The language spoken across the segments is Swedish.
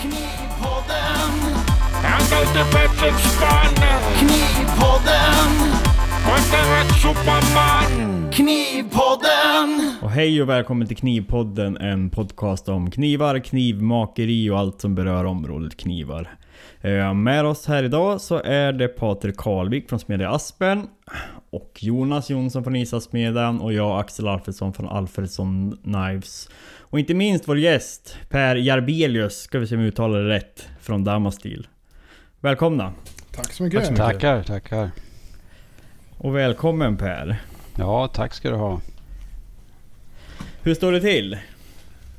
Knivpodden. Han går Knivpodden. Knivpodden. Och hej och välkommen till Knivpodden, en podcast om knivar, knivmakeri och allt som berör området knivar. Eh, Med oss här idag så är det Patrik Karlvik från Smedja Aspen och Jonas Jonsson från Isasmedjan och jag Axel Alfredsson från Alfredsson Knives. Och inte minst vår gäst Per Jarbelius, ska vi se om jag uttalar det rätt, från Damastil. Välkomna! Tack så mycket. Tackar, tackar. Och välkommen Per! Ja, tack ska du ha. Hur står det till?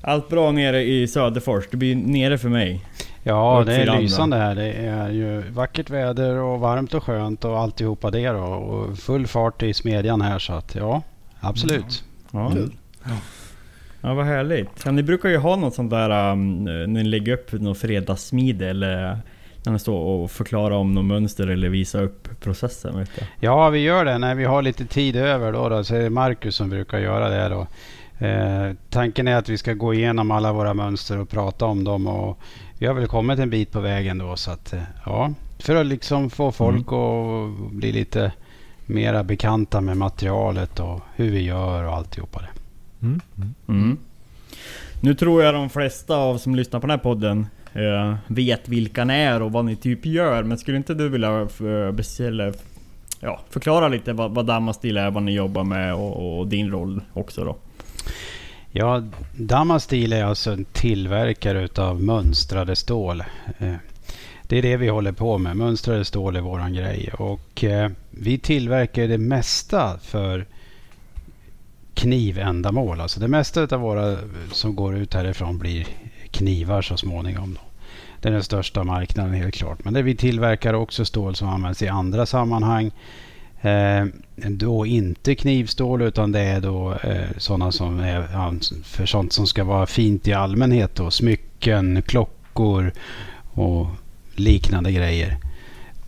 Allt bra nere i Söderfors? Det blir nere för mig. Ja, det är lysande här. Det är ju vackert väder och varmt och skönt och alltihopa det då. Och full fart i smedjan här så att ja, absolut. Ja. Kul. Ja vad härligt. Ja, ni brukar ju ha något sånt där um, när ni lägger upp något fredagssmide eller när ni står och förklarar om något mönster eller visar upp processen. Vet jag. Ja, vi gör det när vi har lite tid över då. då så är det Marcus som brukar göra det då. Eh, tanken är att vi ska gå igenom alla våra mönster och prata om dem. Och vi har väl kommit en bit på vägen då. Så att, eh, ja, för att liksom få folk att bli lite mera bekanta med materialet och hur vi gör och alltihopa det. Mm. mm. Nu tror jag de flesta av som lyssnar på den här podden eh, vet vilka ni är och vad ni typ gör. Men skulle inte du vilja eh, för, beställa, ja, förklara lite vad, vad Damastil är, vad ni jobbar med och, och din roll också då? Ja, Damastil är alltså en tillverkare utav mönstrade stål. Eh, Det är det vi håller på med. Mönstrade stål är våran grej. Och eh, vi tillverkar det mesta för knivändamål. Alltså det mesta av våra eh, som går ut härifrån blir knivar så småningom. Då. Det är den största marknaden helt klart. Men det vi tillverkar också stål som används i andra sammanhang. Eh, då inte knivstål utan det är då eh, sådana som är för sånt som ska vara fint i allmänhet. Då. Smycken, klockor och liknande grejer.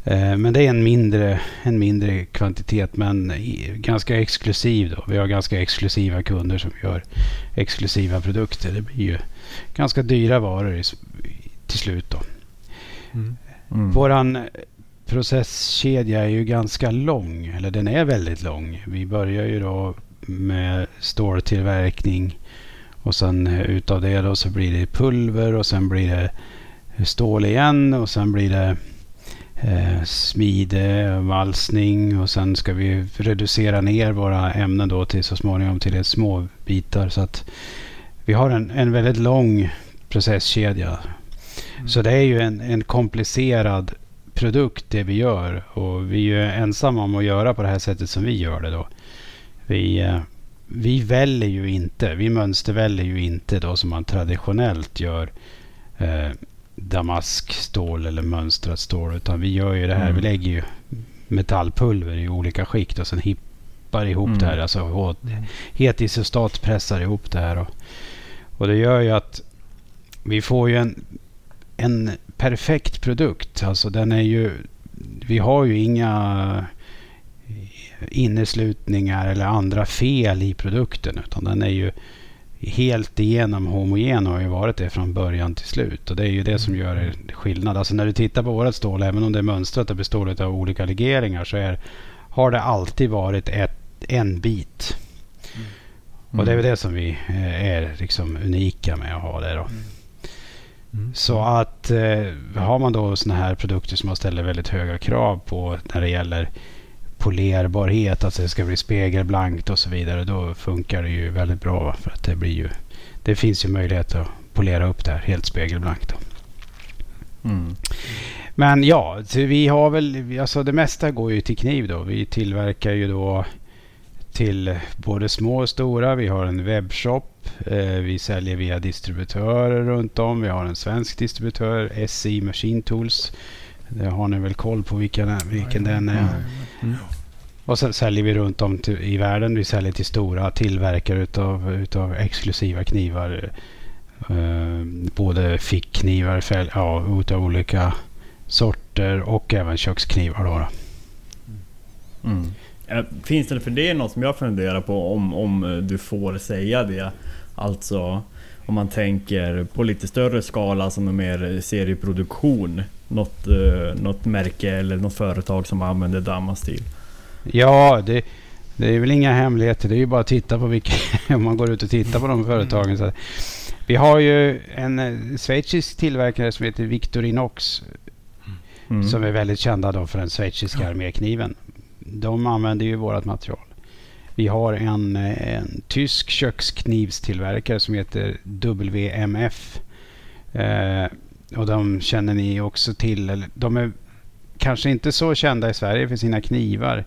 Eh, men det är en mindre, en mindre kvantitet men ganska exklusiv. Då. Vi har ganska exklusiva kunder som gör exklusiva produkter. Det blir ju ganska dyra varor till slut. Då. Mm. Våran processkedja är ju ganska lång, eller den är väldigt lång. Vi börjar ju då med ståltillverkning och sen eh, utav det då så blir det pulver och sen blir det stål igen och sen blir det eh, smide, valsning och sen ska vi reducera ner våra ämnen då till så småningom till små bitar. Så att vi har en, en väldigt lång processkedja. Så det är ju en, en komplicerad produkt det vi gör och vi är ju ensamma om att göra på det här sättet som vi gör det då. Vi, eh, vi väljer ju inte, vi mönsterväljer ju inte då som man traditionellt gör eh, damaskstål eller mönstrat stål utan vi gör ju det här, Mm. vi lägger ju metallpulver i olika skikt och sen hippar ihop Mm. det här. Alltså het isostat pressar ihop det här. Och, och det gör ju att vi får ju en, en perfekt produkt. Alltså den är ju... Vi har ju inga inneslutningar eller andra fel i produkten. Utan den är ju helt igenom homogen har ju varit det från början till slut. Och det är ju det som gör det skillnad. Alltså när du tittar på vårat stål, även om det är mönstrat och består av olika legeringar så är, har det alltid varit ett, en bit. Och det är väl det som vi eh, är liksom unika med att ha det då. Så att eh, har man då såna här produkter som man ställer väldigt höga krav på när det gäller polerbarhet, att det ska bli spegelblankt och så vidare. Då funkar det ju väldigt bra. För att det blir ju, det finns ju möjlighet att polera upp det här helt spegelblankt. Mm. Men ja, vi har väl, alltså det mesta går ju till kniv då. Vi tillverkar ju då till både små och stora. Vi har en webbshop. Eh, vi säljer via distributörer runt om. Vi har en svensk distributör, SI Machine Tools. Det har ni väl koll på vilken, vilken den är. Mm. Och sen säljer vi runt om till, i världen. Vi säljer till stora tillverkare utav, utav exklusiva knivar. Eh, både fickknivar, fäll, ja, utav olika sorter och även köksknivar. Då. Mm. Finns det för det något som jag funderar på om, om du får säga det? Alltså om man tänker på lite större skala som en mer serieproduktion. Något, eh, något märke eller något företag som använder Damastil. Ja, det, det är väl inga hemligheter. Det är ju bara att titta på vilka, om man går ut och tittar på de företagen. Så vi har ju en eh, schweizisk tillverkare som heter Victorinox. Mm. Som är väldigt kända då för den schweiziska armékniven. De använder ju vårt material. Vi har en, en tysk köksknivstillverkare som heter WMF. Eh, och de känner ni också till. Eller, de är kanske inte så kända i Sverige för sina knivar.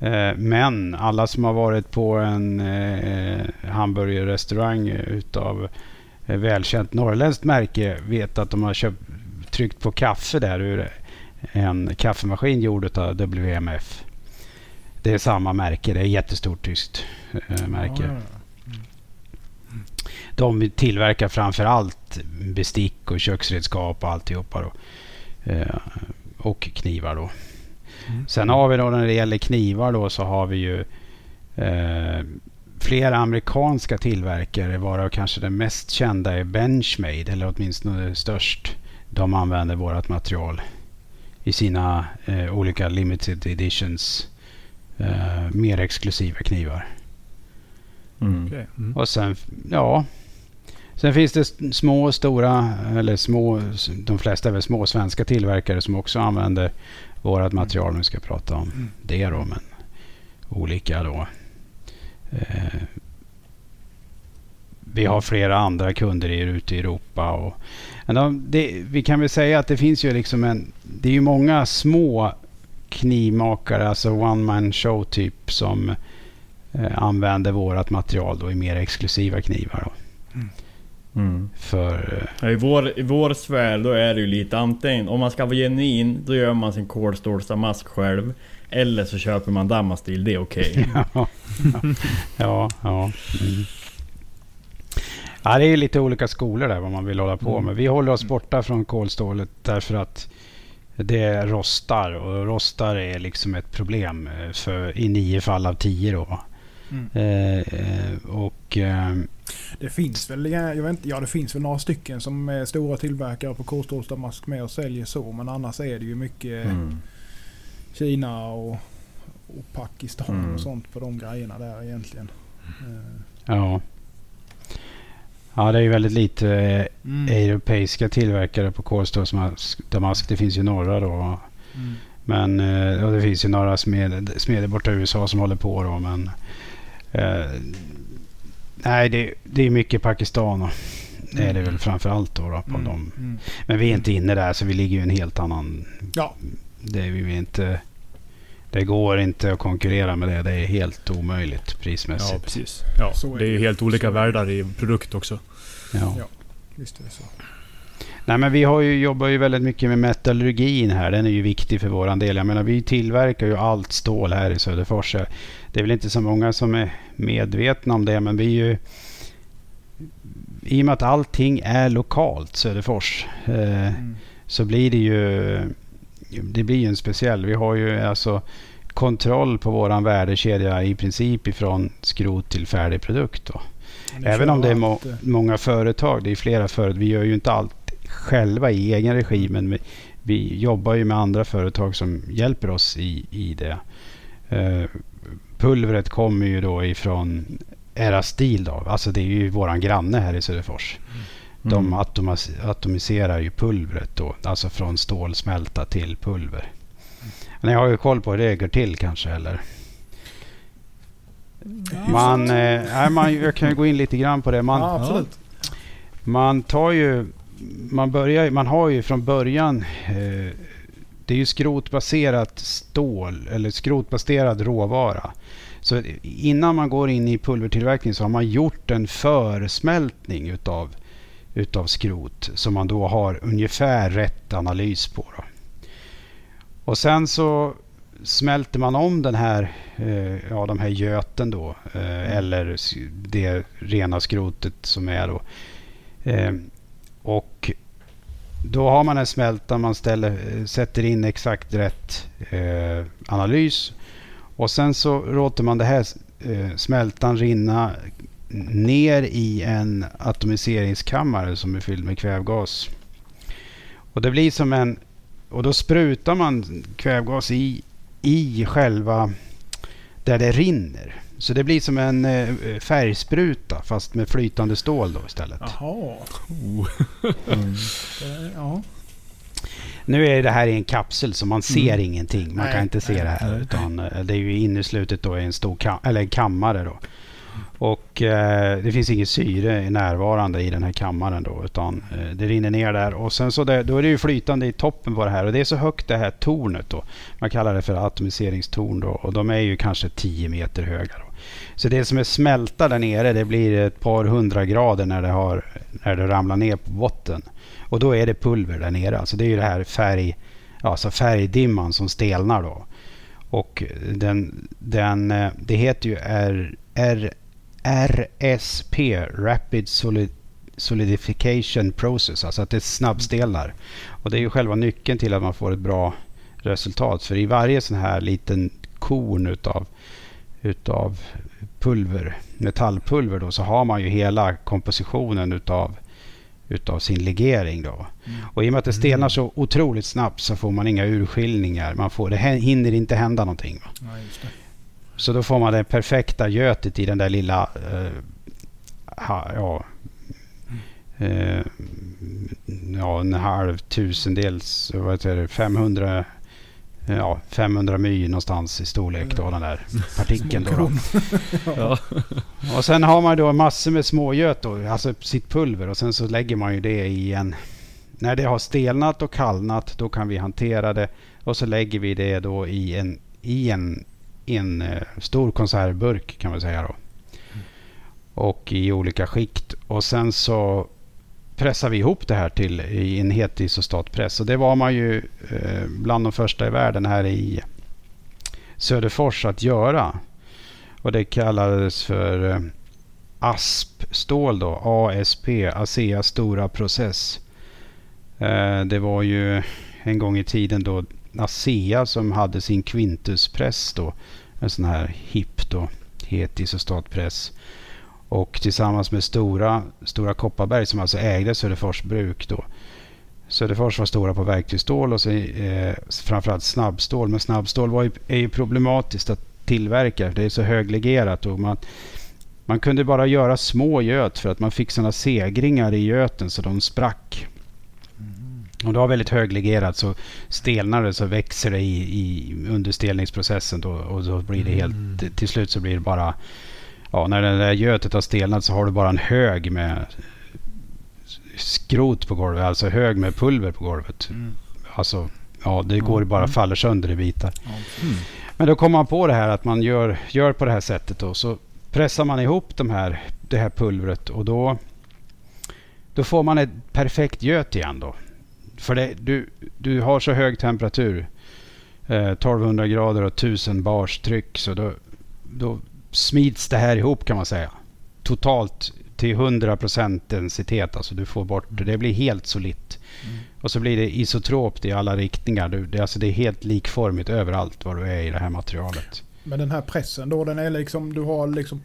Eh, men alla som har varit på en eh, hamburgerrestaurang utav eh, välkänt norrländskt märke vet att de har köpt, tryckt på kaffe där ur en kaffemaskin gjord av WMF. Det är samma märke. Det är ett jättestort tyskt eh, märke. Ja, ja. De tillverkar framför allt bestick och köksredskap och alltihopa. Då. Eh, och knivar då. Mm. Sen har vi då när det gäller knivar då så har vi ju eh, flera amerikanska tillverkare varav kanske den mest kända är Benchmade eller åtminstone störst. De använder vårt material i sina eh, olika limited editions eh, mer exklusiva knivar. Mm. Okej. Mm. Och sen, ja. Sen finns det små och stora, eller små, de flesta är väl små svenska tillverkare som också använder vårt material. Nu ska prata om Mm. det då, men olika då. Eh, vi har flera andra kunder i, ute i Europa. Och, det, vi kan väl säga att det finns ju liksom en... Det är ju många små knivmakare, alltså one man show typ som eh, använder vårt material då i mer exklusiva knivar. Då. Mm. För, eh, Ja, I, vår, I vår sfär då är det ju lite antingen om man ska vara genuin då gör man sin kolstålsdamask själv. Eller så köper man Damastil, det är okej. ja, ja, ja. Mm. Ja, det är lite olika skolor där vad man vill hålla på Mm. med. Vi håller oss borta från kolstålet därför att det rostar och rostar är liksom ett problem eh, för, i nio fall av tio då. Mm. Eh, eh, och eh, Det finns väl, jag vet inte, ja det finns väl några stycken som är stora tillverkare på kolstålsdamask med och säljer så. Men annars är det ju mycket Mm. Kina och, och Pakistan Mm. och sånt på de grejerna där egentligen. Eh, ja. Ja, det är ju väldigt lite eh, Mm. europeiska tillverkare på kolstålsdamask. Det finns ju några då. Mm. Men eh, det finns ju några smed, smeder borta i USA som håller på då. Men eh, nej, det, det är mycket Pakistan. Och, det är det väl framför allt då, då på Mm. dem. Mm. Men vi är inte inne där så vi ligger ju i en helt annan... Ja. Det, är vi inte, det går inte att konkurrera med det. Det är helt omöjligt Ja, prismässigt. precis. Ja, Så är det är ju helt olika världar i produkt också. Ja. Ja. Visst är det så. Nej, men vi har ju, jobbar ju väldigt mycket med metallurgin här. Den är ju viktig för våran del. Jag menar, vi tillverkar ju allt stål här i Söderfors. Det är väl inte så många som är medvetna om det, men vi är ju... I och med att allting är lokalt Söderfors eh, Mm. så blir det ju... Det blir ju en speciell. Vi har ju alltså kontroll på våran värdekedja i princip ifrån skrot till färdig produkt. Då. Även om det är må eh, många företag, det är flera företag. Vi gör ju inte allt själva i egen regi men vi, jobbar ju med andra företag som hjälper oss i, i det. Eh, pulvret kommer ju då ifrån Era Stil då. Alltså det är ju våran granne här i Söderfors. De Mm. atomas- atomiserar ju pulvret då. Alltså från stålsmälta till pulver. Ni har ju koll på hur det går till kanske eller? Man, eh, man, jag kan ju gå in lite grann på det. Man, ja, absolut. man tar ju... Man, börjar, man har ju från början... Eh, det är ju skrotbaserat stål eller skrotbaserad råvara. Så innan man går in i pulvertillverkning så har man gjort en försmältning utav, utav skrot som man då har ungefär rätt analys på. Då. Och sen så smälter man om den här, eh, ja, de här göten då eh, eller s- det rena skrotet som är då. Eh, och då har man en smälta, man ställer, eh, sätter in exakt rätt eh, analys och sen så låter man det här eh, smältan rinna ner i en atomiseringskammare som är fylld med kvävgas. Och det blir som en... Och då sprutar man kvävgas i, i själva... Där det rinner. Så det blir som en eh, färgspruta fast med flytande stål då istället. Jaha. Mm. Eh, Ja. Nu är det här i en kapsel så man ser Mm. ingenting. Man Nej, kan inte se nej, det här. nej. Utan eh, det är ju inneslutet då i en stor kam- eller en kammare. Då. Och eh, det finns inget syre närvarande i den här kammaren då. Utan eh, det rinner ner där. Och sen så det, då är det ju flytande i toppen på det här. Och det är så högt det här tornet då. Man kallar det för atomiseringstorn då. Och de är ju kanske 10 meter höga då. Så det som är smälta där nere det blir ett par hundra grader när det, har, när det ramlar ner på botten. Och då är det pulver där nere. Alltså det är ju det här färg, alltså färgdimman som stelnar då. Och den, den, eh, det heter ju R, R, RSP, Rapid Solid, Solidification Process. Alltså att det snabbstelnar. Och det är ju själva nyckeln till att man får ett bra resultat. För i varje sån här liten korn utav, utav pulver, metallpulver då, så har man ju hela kompositionen utav utav sin legering. Då. Och i och med att det stelnar så otroligt snabbt så får man inga urskiljningar. Man får, det hinner inte hända någonting. Va? Så då får man det perfekta götet i den där lilla... Eh, ha, ja, eh, ja, en halv tusendels... Vad heter det? 500... Ja, 500 my någonstans i storlek då, den där partikeln. Då, då. Ja. Och sen har man då massor med smågöt då, alltså sitt pulver och sen så lägger man ju det i en... När det har stelnat och kallnat då kan vi hantera det och så lägger vi det då i en, i en, en eh, stor konservburk kan man säga då. Och i olika skikt och sen så pressar vi ihop det här till i en het isostatpress. Och det var man ju eh, bland de första i världen här i Söderfors att göra. Och det kallades för eh, ASP-stål då. ASP, ASEA Stora Process. Det var ju en gång i tiden då ASEA som hade sin Quintuspress då. En sån här hipp då. Het isostatpress. Och tillsammans med Stora, Stora Kopparberg som alltså ägde Söderfors bruk då. Söderfors var stora på verktygsstål och så, eh, framförallt snabbstål. Men snabbstål var ju, är ju problematiskt att tillverka. Det är så höglegerat och man, man kunde bara göra små göt för att man fick sådana segringar i göten så de sprack. Och det var väldigt höglegerat så stelnar det så växer det i, i understelningsprocessen då, och då blir det helt, till slut så blir det bara Ja, när det där götet har stelnat så har du bara en hög med skrot på golvet, alltså hög med pulver på golvet. Mm. Alltså, ja, det går bara faller sönder i bitar. Ja. Men då kom man på det här att man gör, gör på det här sättet då. Så pressar man ihop de här, det här pulvret och då, då får man ett perfekt göt igen då. För det, du, du har så hög temperatur, eh, 1200 grader och 1000 bars tryck, så då, då smids det här ihop kan man säga. Totalt till 100% densitet. Alltså du får bort det. Det blir helt solitt. Och så blir det isotropt i alla riktningar. Du, det, alltså det är helt likformigt överallt var du är i det här materialet. Men den här pressen då, den är liksom, du har liksom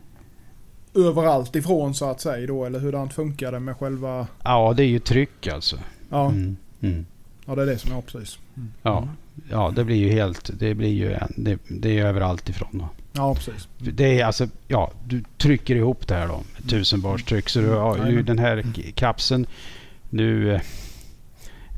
överallt ifrån så att säga då, eller hurdant funkar det med själva... Ja, det är ju tryck alltså. Ja, Mm, mm. ja det är det som är precis. Ja, ja, det blir ju helt... Det blir ju en, det, det är överallt ifrån. Då. Ja, precis. Det är alltså, ja, du trycker ihop det här då. med Tusen bars tryck. Så du har ju Jajamän. den här kapseln. Du, eh,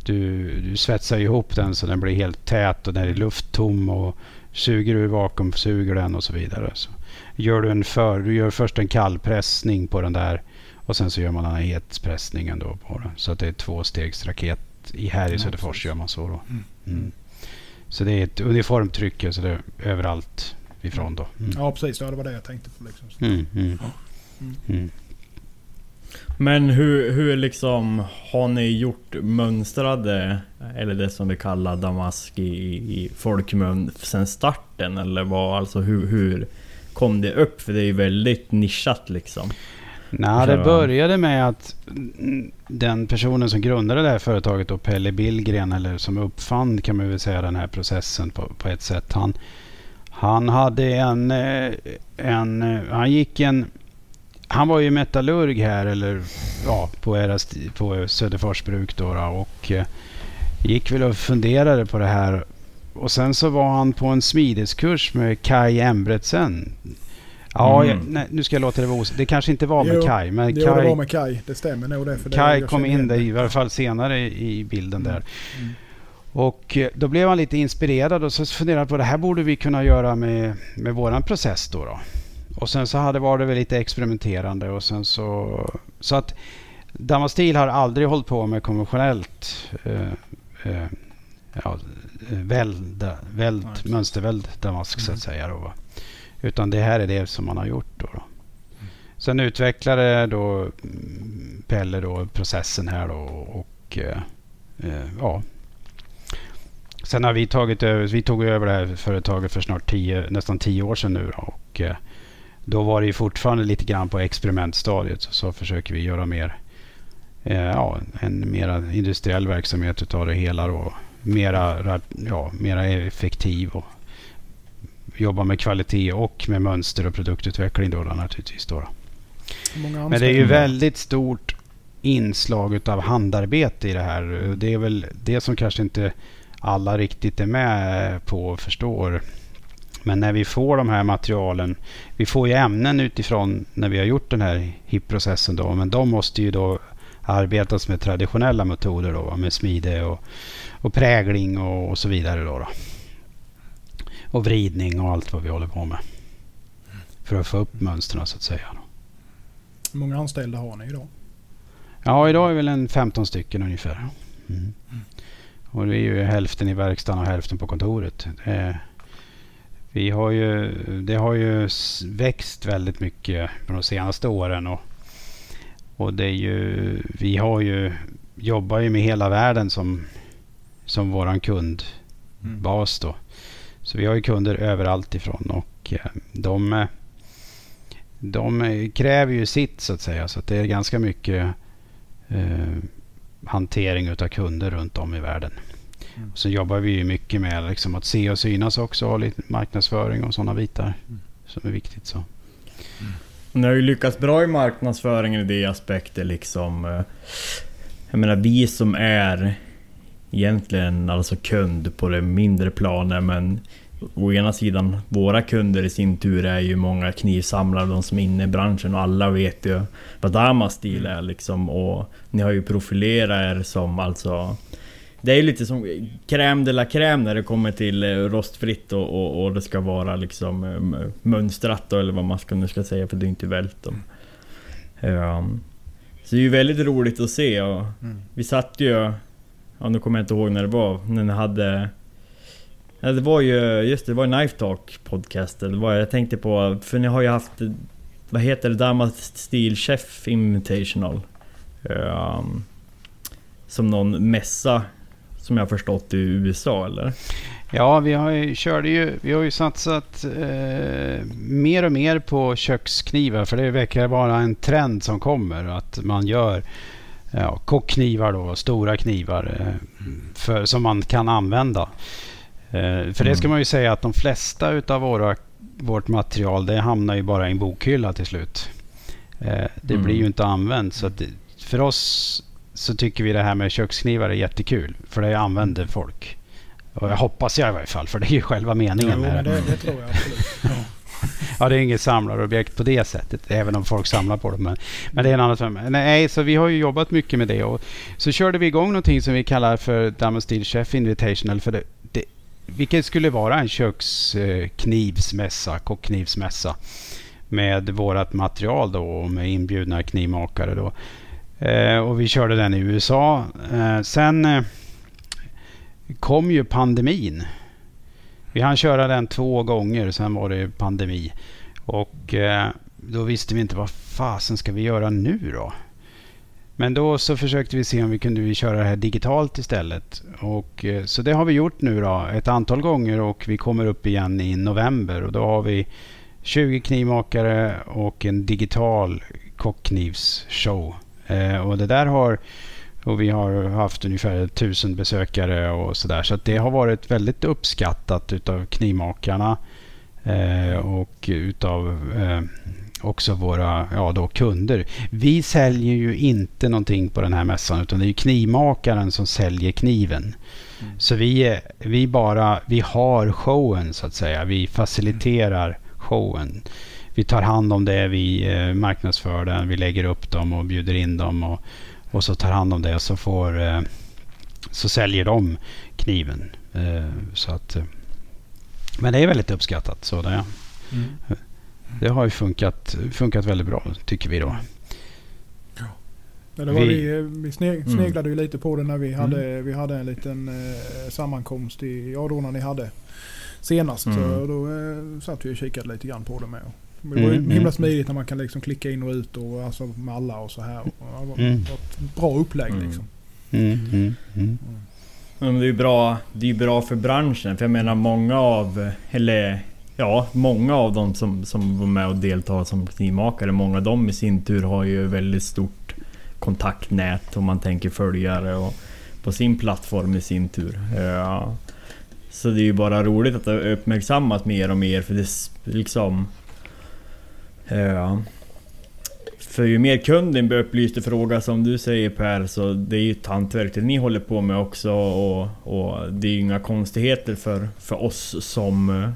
du, du svetsar ihop den så den blir helt tät och den är lufttom. Och suger ur vakuum suger den och så vidare. Så gör du en för, du gör först en kallpressning på den där. Och sen så gör man den här hetspressningen då på den. Så att det är tvåstegsraket. I här i Söderfors gör man så då. Mm. Mm. Så det är ett uniformtryck. Så det är överallt ifrån då. Mm. Ja, precis. Ja, det var det jag tänkte på liksom. Mm. Mm. Mm. Men hur, hur liksom har ni gjort mönstrade, eller det som vi kallar damask i, i folkmun sen starten? Eller vad, alltså hur, hur kom det upp? För det är ju väldigt nischat liksom. Nej, det började med att den personen som grundade det här företaget, då, Pelle Billgren, eller som uppfann kan man väl säga den här processen på, på ett sätt. Han, han hade en, eh, en... eh, Han gick en han var ju metallurg här eller ja, på, era, sti- på Söderfors bruk då, då och eh, gick väl och funderade på det här. Och sen så var han på en smideskurs med Kai Embretsen. Ja, Mm. jag, nej, nu ska jag låta det vara os- Det kanske inte var med Jo, Kai, men Jo, det Kai, var med Kai. Det stämmer nog det. För det Kai jag kom in där, det. i alla fall senare i bilden där. Mm. Och eh, då blev han lite inspirerad och så funderade han på det här borde vi kunna göra med, med våran process då. då. Och sen så hade var det väl lite experimenterande och sen så... Så att Damastil har aldrig hållit på med konventionellt eh, eh, ja, väld, väld, Nej. mönsterväld damask så Mm. att säga. Då, va. Utan det här är det som man har gjort. Då, då. Sen utvecklade då mm, Pelle då processen här då och eh, eh ja. Sen har vi tagit över, vi tog över det här företaget för snart tio, nästan tio år sedan nu då, och eh, då var det ju fortfarande lite grann på experimentstadiet så, så försöker vi göra mer eh, ja, en mera industriell verksamhet utav det hela då. Mera, ja, mera effektiv och jobba med kvalitet och med mönster och produktutveckling då, då naturligtvis. Då, Men det är ju väldigt stort inslag utav handarbete i det här. Det är väl det som kanske inte alla riktigt är med på och förstår. Men när vi får de här materialen, vi får ju ämnen utifrån när vi har gjort den här HIP-processen då, men de måste ju då arbetas med traditionella metoder då, med smide och, och prägling och, och så vidare då, då. Och vridning och allt vad vi håller på med. För att få upp mönstren så att säga. Hur många anställda har ni idag? Ja, idag är väl en 15 stycken ungefär. Mm. Och det är ju hälften i verkstaden och hälften på kontoret. Eh, vi har ju, det har ju växt väldigt mycket de senaste åren. Och, och det är ju, vi har ju, jobbar ju med hela världen som, som våran kundbas då. Så vi har ju kunder överallt ifrån och eh, de, de kräver ju sitt så att säga. Så att det är ganska mycket eh, hantering utav kunder runt om i världen. Mm. Så jobbar vi ju mycket med liksom att se och synas också och lite marknadsföring och sådana bitar Mm. som är viktigt. Så. Ni har ju lyckats bra i marknadsföringen i det aspekter liksom. eh, Jag menar vi som är egentligen alltså kund på det mindre planet men Å ena sidan, våra kunder i sin tur är ju många knivsamlare, de som är inne i branschen och alla vet ju vad Damas stil är liksom och Ni har ju profilerat er som alltså Det är ju lite som crème de la crème när det kommer till eh, rostfritt och, och, och det ska vara liksom eh, mönstrat då, eller vad man ska, nu ska säga för det är inte vält. Um, så det är ju väldigt roligt att se och Mm. vi satt ju... Ja nu kommer jag inte ihåg när det var, när ni hade... Ja, det var ju, just det, det var Knife Talk podcast. eller vad jag tänkte på, för ni har ju haft... Vad heter det? Damas Steel Chef Invitational. Um, som någon mässa, som jag förstått i USA eller? Ja, vi har ju, körde ju, vi har ju satsat eh, mer och mer på köksknivar för det verkar vara en trend som kommer att man gör ja, kockknivar då, stora knivar eh, för, som man kan använda. Eh, för det ska Mm. man ju säga att de flesta utav våra, vårt material det hamnar ju bara i en bokhylla till slut. Eh, det Mm. blir ju inte använt så att det, för oss så tycker vi det här med köksknivar är jättekul för det använder folk. Och jag hoppas jag i varje fall, för det är ju själva meningen Jo, med det. det, det tror jag absolut. Ja. Ja, det är inget samlarobjekt på det sättet, även om folk samlar på dem. Men, men det är en annan sak. Nej, så vi har ju jobbat mycket med det. Och så körde vi igång någonting som vi kallar för Diamond Steel Chef Invitational. För det, det, vilket skulle vara en köksknivsmässa, kockknivsmässa. Med vårt material då och med inbjudna knivmakare då. Eh, och vi körde den i USA. Eh, sen eh, kom ju pandemin. Vi hann köra den två gånger, sen var det pandemi. Och eh, då visste vi inte vad fasen ska vi göra nu då? Men då så försökte vi se om vi kunde köra det här digitalt istället. Och, eh, så det har vi gjort nu då ett antal gånger och vi kommer upp igen i november. Och då har vi 20 knivmakare och en digital kockknivsshow. Eh, och det där har och vi har haft ungefär tusen besökare och sådär. Så att det har varit väldigt uppskattat utav knivmakarna eh, och utav eh, också våra ja, då kunder. Vi säljer ju inte någonting på den här mässan utan det är knivmakaren som säljer kniven. Mm. Så vi, vi bara, vi har showen så att säga. Vi faciliterar showen. Vi tar hand om det, vi eh, marknadsför den, vi lägger upp dem och bjuder in dem och, och så tar hand om det och så får eh, så säljer de kniven. Eh, så att, eh, men det är väldigt uppskattat. Så det, mm. det har ju funkat, funkat väldigt bra tycker vi då. Ja, det var vi, vi, mm. sneglade mm. ju lite på det när vi hade, mm. vi hade en liten eh, sammankomst i, ja då när ni hade senast. Mm. Så då eh, satt vi och kikade lite grann på det med. Det var ju mm. himla mm. smidigt när man kan liksom klicka in och ut och, alltså, med alla och så här. Och var, mm. ett bra upplägg liksom. Men det är ju bra, det är bra för branschen. För jag menar många av, eller ja, många av dem som, som var med och deltar som knivmakare, många av dem i sin tur har ju väldigt stort kontaktnät om man tänker följare och på sin plattform i sin tur. Ja. Så det är ju bara roligt att det uppmärksammas mer och mer för det liksom... Ja. För ju mer kunden blir upplyst i fråga som du säger Per, så det är ju ett hantverk det ni håller på med också och, och det är ju inga konstigheter för, för oss som,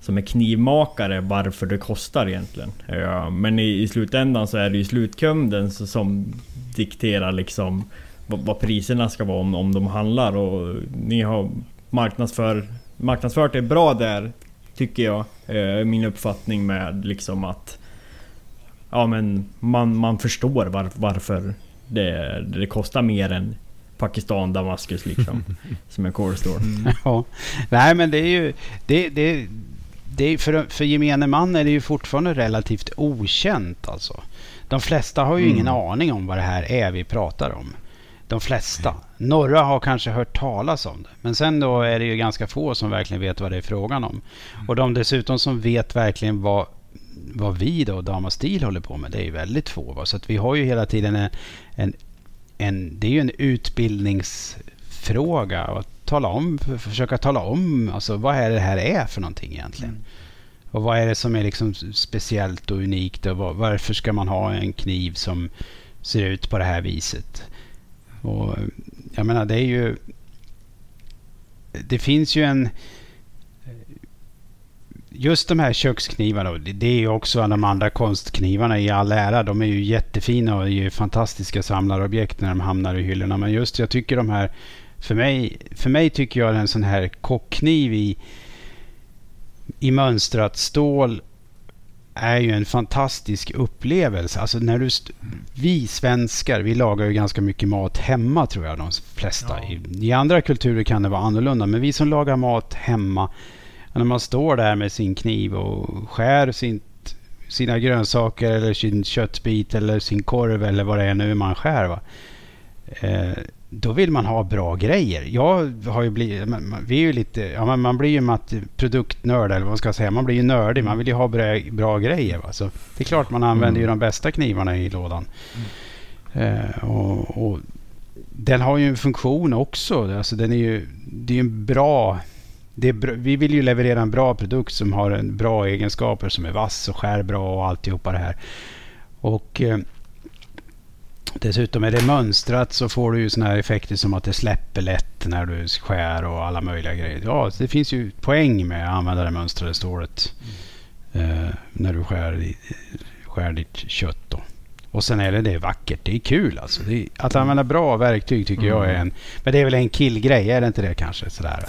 som är knivmakare varför det kostar egentligen. Ja, men i, i slutändan så är det ju slutkunden som dikterar liksom vad, vad priserna ska vara om, om de handlar och ni har marknadsför, marknadsfört det bra där tycker jag. Eh, min uppfattning med liksom att ja, men man, man förstår var, varför det, det kostar mer än Pakistan, Damaskus liksom. som en core store. Mm. Ja. Nej men det är ju... Det, det, det för, för gemene man är det ju fortfarande relativt okänt alltså. De flesta har ju mm. ingen aning om vad det här är vi pratar om. De flesta. Några har kanske hört talas om det. Men sen då är det ju ganska få som verkligen vet vad det är frågan om. Och de dessutom som vet verkligen vad vad vi då, Dama Stil, håller på med, det är ju väldigt få. Va? Så att vi har ju hela tiden en, en, en, det är ju en utbildningsfråga. Att tala om, försöka tala om alltså, vad är det här är för någonting egentligen. Mm. Och vad är det som är liksom speciellt och unikt och var, varför ska man ha en kniv som ser ut på det här viset? Och jag menar det är ju... Det finns ju en just de här köksknivarna, det är ju också de andra konstknivarna i all ära. De är ju jättefina och är ju fantastiska samlarobjekt när de hamnar i hyllorna. Men just jag tycker de här, för mig, för mig tycker jag en sån här kockkniv i, i mönstrat stål är ju en fantastisk upplevelse. Alltså när du vi svenskar, vi lagar ju ganska mycket mat hemma tror jag de flesta. Ja. I, I, andra kulturer kan det vara annorlunda, men vi som lagar mat hemma när man står där med sin kniv och skär sin, sina grönsaker eller sin köttbit eller sin korv eller vad det är nu man skär. Va? Eh, då vill man ha bra grejer. Jag har ju blivit, vi är ju lite, ja, man, blir ju mat, produktnörd eller vad man ska säga. Man blir ju nördig. Man vill ju ha bra, bra grejer. Va? Så det är klart man använder mm. ju de bästa knivarna i lådan. Mm. Eh, och, och, den har ju en funktion också. Alltså den är ju, det är en bra det bra, vi vill ju leverera en bra produkt som har en bra egenskaper som är vass och skär bra och alltihopa det här. Och eh, dessutom är det mönstrat så får du ju såna här effekter som att det släpper lätt när du skär och alla möjliga grejer. Ja, det finns ju poäng med att använda det mönstrade stålet mm. eh, när du skär, skär ditt kött. Då. Och sen är det, det vackert. Det är kul alltså. Är, att använda bra verktyg tycker mm. jag är en... Men det är väl en killgrej, är det inte det kanske? Sådär.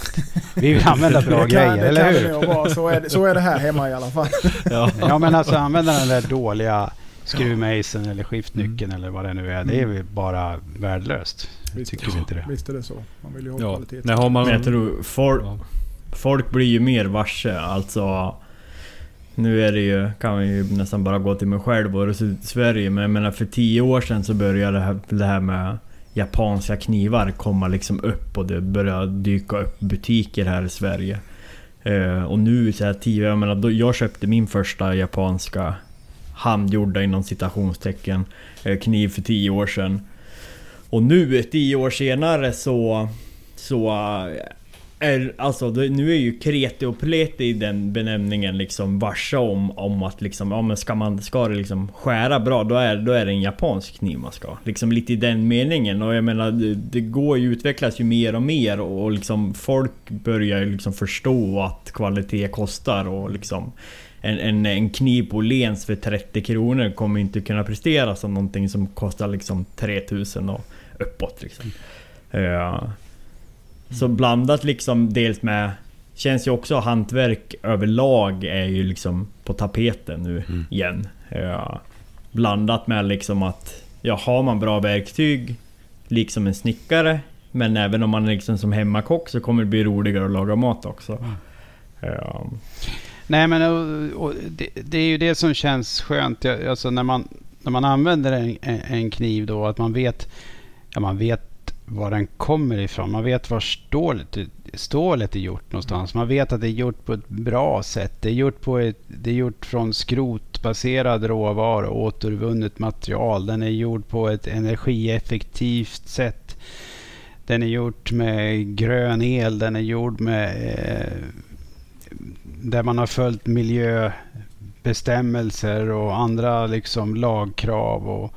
Vi vill använda bra kan, grejer, eller hur? Så är, det, så är det här hemma i alla fall. ja. ja, men alltså använda den där dåliga skruvmejseln eller skiftnyckeln mm. eller vad det nu är. Det är väl bara värdelöst. Visst, tycker ja. inte det. Visst är det så. Man vill ju ha ja. kvalitet. Nej, har man, men jag tror folk, folk blir ju mer varse. Alltså nu är det ju, kan man ju nästan bara gå till mig själv och i Sverige. Men jag menar för tio år sedan så började det här, det här med japanska knivar komma liksom upp och det började dyka upp butiker här i Sverige. Eh, och nu så här tio, jag menar då, jag köpte min första japanska handgjorda inom citationstecken eh, kniv för tio år sedan. Och nu tio år senare så... Så eh, är, alltså nu är ju kreti och pleti i den benämningen liksom varsa om, om att liksom, ja men ska man, ska det liksom skära bra då är, då är det en japansk kniv man ska. Liksom lite i den meningen och jag menar det, det går ju, utvecklas ju mer och mer och, och liksom folk börjar ju liksom förstå att kvalitet kostar och liksom en, en, en kniv på Lens för 30 kronor kommer inte kunna prestera som någonting som kostar liksom 3000 och uppåt liksom. Ja. Så blandat liksom dels med... Känns ju också hantverk överlag är ju liksom på tapeten nu Mm. igen. Ja. Blandat med liksom att... Ja, har man bra verktyg, liksom en snickare. Men även om man är liksom som hemmakock så kommer det bli roligare att laga mat också. Ja. Nej men och, och det, det är ju det som känns skönt. Alltså när man, när man använder en en kniv då att man vet, ja, man vet var den kommer ifrån. Man vet var stålet, stålet är gjort någonstans. Man vet att det är gjort på ett bra sätt. Det är gjort, på ett, det är gjort från skrotbaserad råvara och återvunnet material. Den är gjord på ett energieffektivt sätt. Den är gjord med grön el. Den är gjord med eh, där man har följt miljöbestämmelser och andra liksom lagkrav och,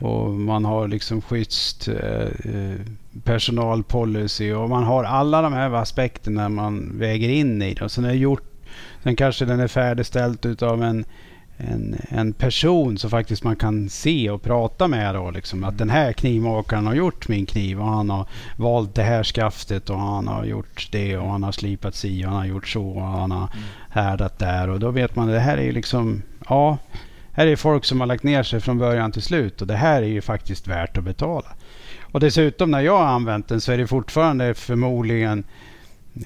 och man har liksom schysst eh, eh, personalpolicy. Och man har alla de här aspekterna man väger in i. Det. Sen är gjort, sen kanske den är färdigställd utav en en, en person som faktiskt man kan se och prata med då liksom. Att den här knivmakaren har gjort min kniv och han har valt det här skaftet och han har gjort det och han har slipat si och han har gjort så och han har härdat där. Och då vet man att det här är ju liksom ja här är folk som har lagt ner sig från början till slut och det här är ju faktiskt värt att betala. Och dessutom när jag har använt den så är det fortfarande förmodligen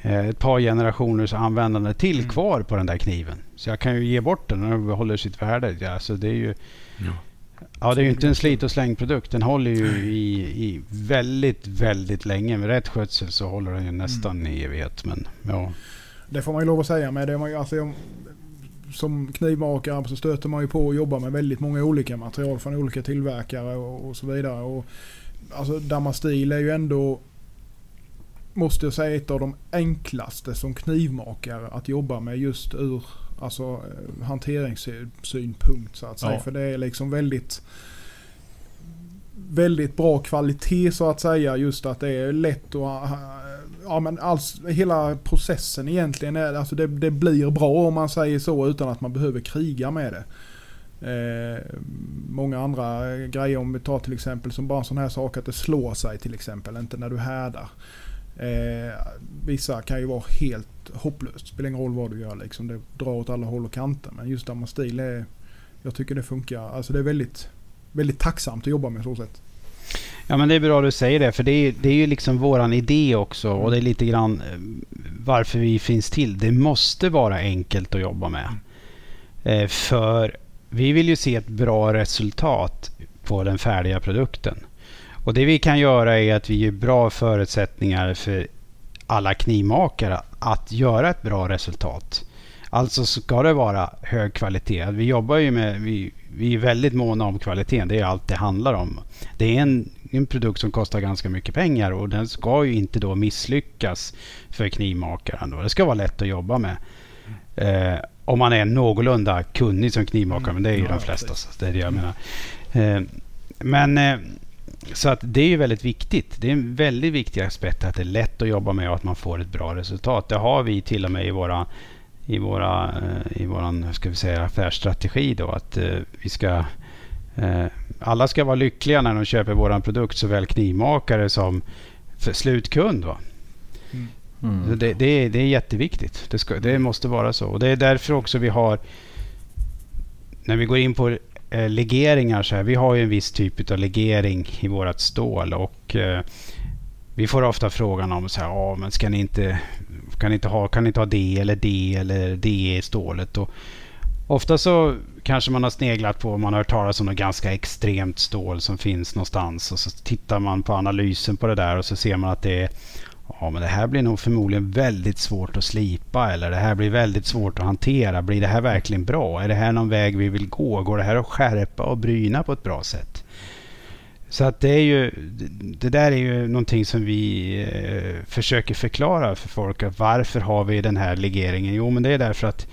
eh, ett par generationers användande till kvar på den där kniven. Så jag kan ju ge bort den och den behåller sitt värde. Ja, så det är ju Ja. Ja, det är ju inte en slit och slängprodukt. Den håller ju i, i väldigt, väldigt länge. Med rätt skötsel så håller den ju nästan i evighet. Men ja, Det får man ju lov att säga med. Det är man ju, alltså, som knivmakare så stöter man ju på att jobba med väldigt många olika material från olika tillverkare och, och så vidare. Och, alltså Damastil är ju ändå, måste jag säga, ett av de enklaste som knivmakare att jobba med just ur alltså, eh, hanteringssynpunkt så att säga. Ja. För det är liksom väldigt väldigt bra kvalitet så att säga. Just att det är lätt att... Ja men alls, hela processen egentligen är, alltså det, det blir bra om man säger så utan att man behöver kriga med det. Eh, många andra grejer om vi tar till exempel som bara en sån här sak att det slår sig till exempel, inte när du härdar. Eh, vissa kan ju vara helt hopplöst, spelar ingen roll vad du gör liksom. Det drar åt alla håll och kanter. Men just Damastil är, jag tycker det funkar, alltså det är väldigt, väldigt tacksamt att jobba med så sätt ja men det är bra du säger det. För det är, det är ju liksom våran idé också. Och det är lite grann eh, varför vi finns till. Det måste vara enkelt att jobba med. Eh, för vi vill ju se ett bra resultat på den färdiga produkten. Och det vi kan göra är att vi ger bra förutsättningar för alla knivmakare att göra ett bra resultat. Alltså ska det vara hög kvalitet. Vi jobbar ju med, vi, vi är väldigt måna om kvaliteten. Det är allt det handlar om. Det är en, en produkt som kostar ganska mycket pengar och den ska ju inte då misslyckas för knivmakaren. Då. Det ska vara lätt att jobba med. Eh, om man är någorlunda kunnig som knivmakare, men det är ju Ja, de flesta. Så det är det jag menar. Eh, men eh, så att det är ju väldigt viktigt. Det är en väldigt viktig aspekt att det är lätt att jobba med och att man får ett bra resultat. Det har vi till och med i våra i, våra, eh, i våran ska vi säga, affärsstrategi då att eh, vi ska alla ska vara lyckliga när de köper våran produkt såväl knivmakare som slutkund. Va? Mm. Det, det, är, det är jätteviktigt. Det, ska, det måste vara så. Och det är därför också vi har när vi går in på eh, legeringar så här. Vi har ju en viss typ av legering i vårat stål och eh, vi får ofta frågan om så här, ja, men ska ni inte, kan ni inte ha, kan ni inte ha det eller det eller det i stålet? Och ofta så kanske man har sneglat på om man har hört talas om något ganska extremt stål som finns någonstans och så tittar man på analysen på det där och så ser man att det är Ja, men det här blir nog förmodligen väldigt svårt att slipa eller det här blir väldigt svårt att hantera. Blir det här verkligen bra? Är det här någon väg vi vill gå? Går det här att skärpa och bryna på ett bra sätt? Så att det är ju, det där är ju någonting som vi eh, försöker förklara för folk. Varför har vi den här legeringen? Jo, men det är därför att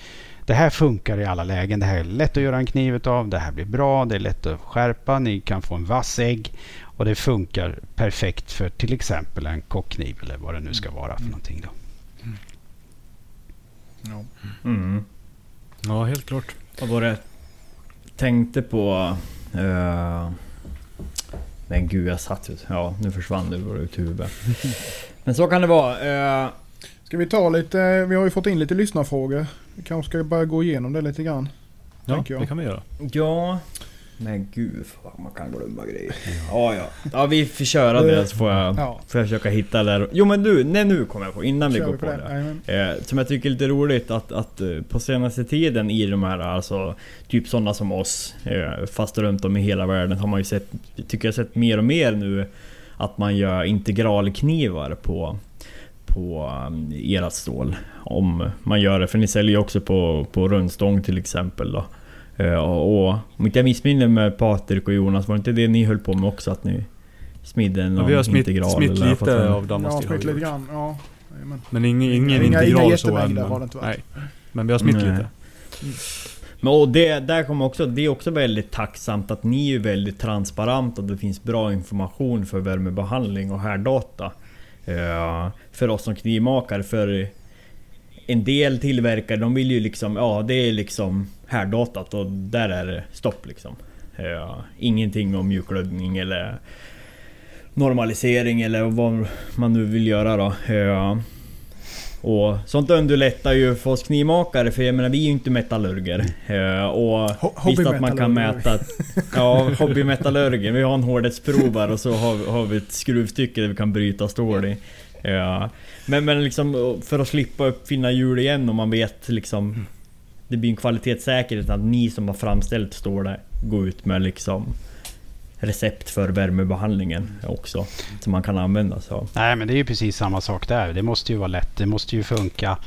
det här funkar i alla lägen. Det här är lätt att göra en kniv av. Det här blir bra. Det är lätt att skärpa. Ni kan få en vass ägg. Och det funkar perfekt för till exempel en kockkniv eller vad det nu ska vara för någonting. Då. Ja. Mm. Ja, helt klart. Vad var det tänkte på? Uh, men gud, jag satt ut. Ja, nu försvann det i huvudet. Men så kan det vara. Uh, Ska vi ta lite, vi har ju fått in lite lyssnarfrågor. Vi kanske ska bara gå igenom det lite grann. Ja, det kan vi göra. ja... Men gud, fan, man kan glömma grejer. Ja, ja. Ja, vi får köra det så får jag, Ja. får jag försöka hitta där. Jo men du, nej nu kommer jag på, innan vi Kör går på det. Jajamän. Eh, som jag tycker är lite roligt att, att eh, på senaste tiden i de här, alltså typ sådana som oss, eh, fast runt om i hela världen har man ju sett, tycker jag sett mer och mer nu att man gör integralknivar på på um, erat stål. Om man gör det, för ni säljer ju också på, på rundstång till exempel då. Eh, och, och om inte jag missminner med Patrik och Jonas, var det inte det ni höll på med också? Att ni smidde någon Ja, vi har smitt, integral? smitt eller lite en- av Ja, damastil. smitt vi lite grann. Ja. Men ingen, ingen Inga- integral inga så än. har det inte varit. nej. men vi har smitt Nej. lite. Men och det, där kommer också, det är också väldigt tacksamt att ni är väldigt transparenta och det finns bra information för värmebehandling och härdata. Eh, för oss som knivmakare, för en del tillverkare de vill ju liksom, ja det är liksom härdatat och där är det stopp liksom. Eh, ingenting om mjukglödning eller normalisering eller vad man nu vill göra då. Eh, och sånt underlättar ju för oss knivmakare för jag menar vi är ju inte metallurger. Eh, och visst att man kan mäta... Ja, hobbymetallurger. Vi har en hårdhetsprovare och så har, vi- har vi ett skruvstycke där vi kan bryta stål i. Ja. Men, men liksom för att slippa uppfinna hjul igen om man vet liksom... Det blir en kvalitetssäkerhet att ni som har framställt stålet går ut med liksom recept för värmebehandlingen också. Som man kan använda sig av. Nej, men det är ju precis samma sak där. Det måste ju vara lätt. Det måste ju funka.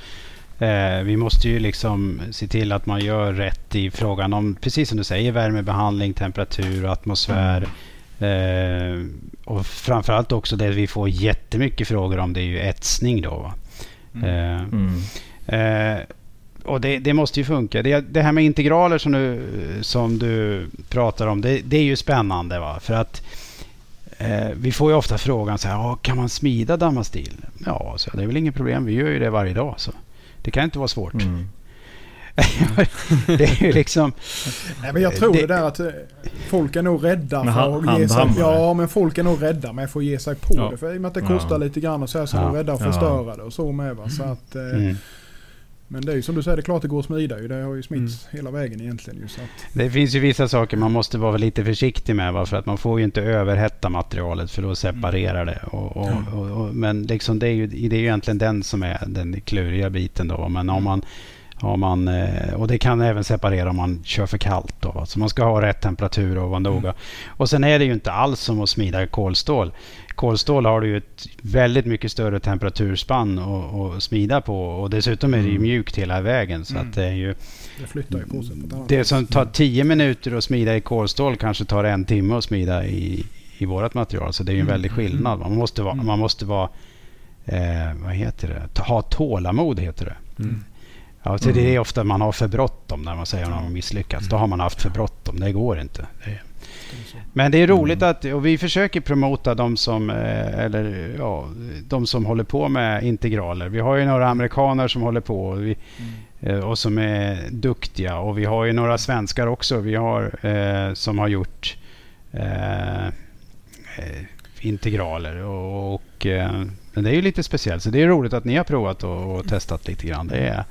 Eh, vi måste ju liksom se till att man gör rätt i frågan om, precis som du säger, värmebehandling, temperatur och atmosfär. Eh, och framförallt också det vi får jättemycket frågor om, det är ju etsning då. Va? Eh, Mm. Eh, och det, det måste ju funka. Det, det här med integraler som du, som du pratar om, det, det är ju spännande. Va? För att eh, vi får ju ofta frågan så här, "Ja, kan man smida damastil? Ja, så det är väl inget problem. Vi gör ju det varje dag. Så det kan inte vara svårt. Mm. Det är ju liksom... Nej, men jag tror det, Det- där att eh, folk är nog rädda Med för ha- att ge sig... handhammare. Ja, men folk är nog rädda med för att ge sig på Ja. det. För i och med att det Ja. kostar lite grann och så här så är Ja. de rädda att Ja. förstöra det och så med. Va? Så att, eh, Mm. Men det är ju som du säger, det är klart det går att smida ju. Det har ju smitts Mm. hela vägen egentligen. Ju, så att, Det finns ju vissa saker man måste vara lite försiktig med. Va? För att man får ju inte överhetta materialet för då separerar det. Och, och, och, och, men liksom det, är ju, det är ju egentligen den som är den kluriga biten. Då. Men om man, om man, eh, och det kan även separera om man kör för kallt. Då, va? Så man ska ha rätt temperatur och vara noga. Och sen är det ju inte alls som att smida kolstål. Kolstål har du ju ett väldigt mycket större temperaturspann att smida på. Och dessutom är det ju mjukt hela vägen. Så Mm. att det är ju det flyttar ju på sig på det som tar 10 minuter att smida i kolstål kanske tar en timme att smida i, i vårt material. Så det är ju en Mm. väldig skillnad. Man måste vara, Mm. man måste vara eh, vad heter det? Ha tålamod heter det. Mm. Ja, så Det är ofta man har för bråttom när man säger att man har misslyckats. Då har man haft för bråttom. Det går inte. Det, men det är roligt att, och vi försöker promota de som, eh, eller, ja, de som håller på med integraler. Vi har ju några amerikaner som håller på och, vi, eh, och som är duktiga. Och vi har ju några svenskar också. Vi har eh, som har gjort eh, eh, integraler. Och, och, eh, det är ju lite speciellt. Så det är roligt att ni har provat och, och testat lite grann. Det är,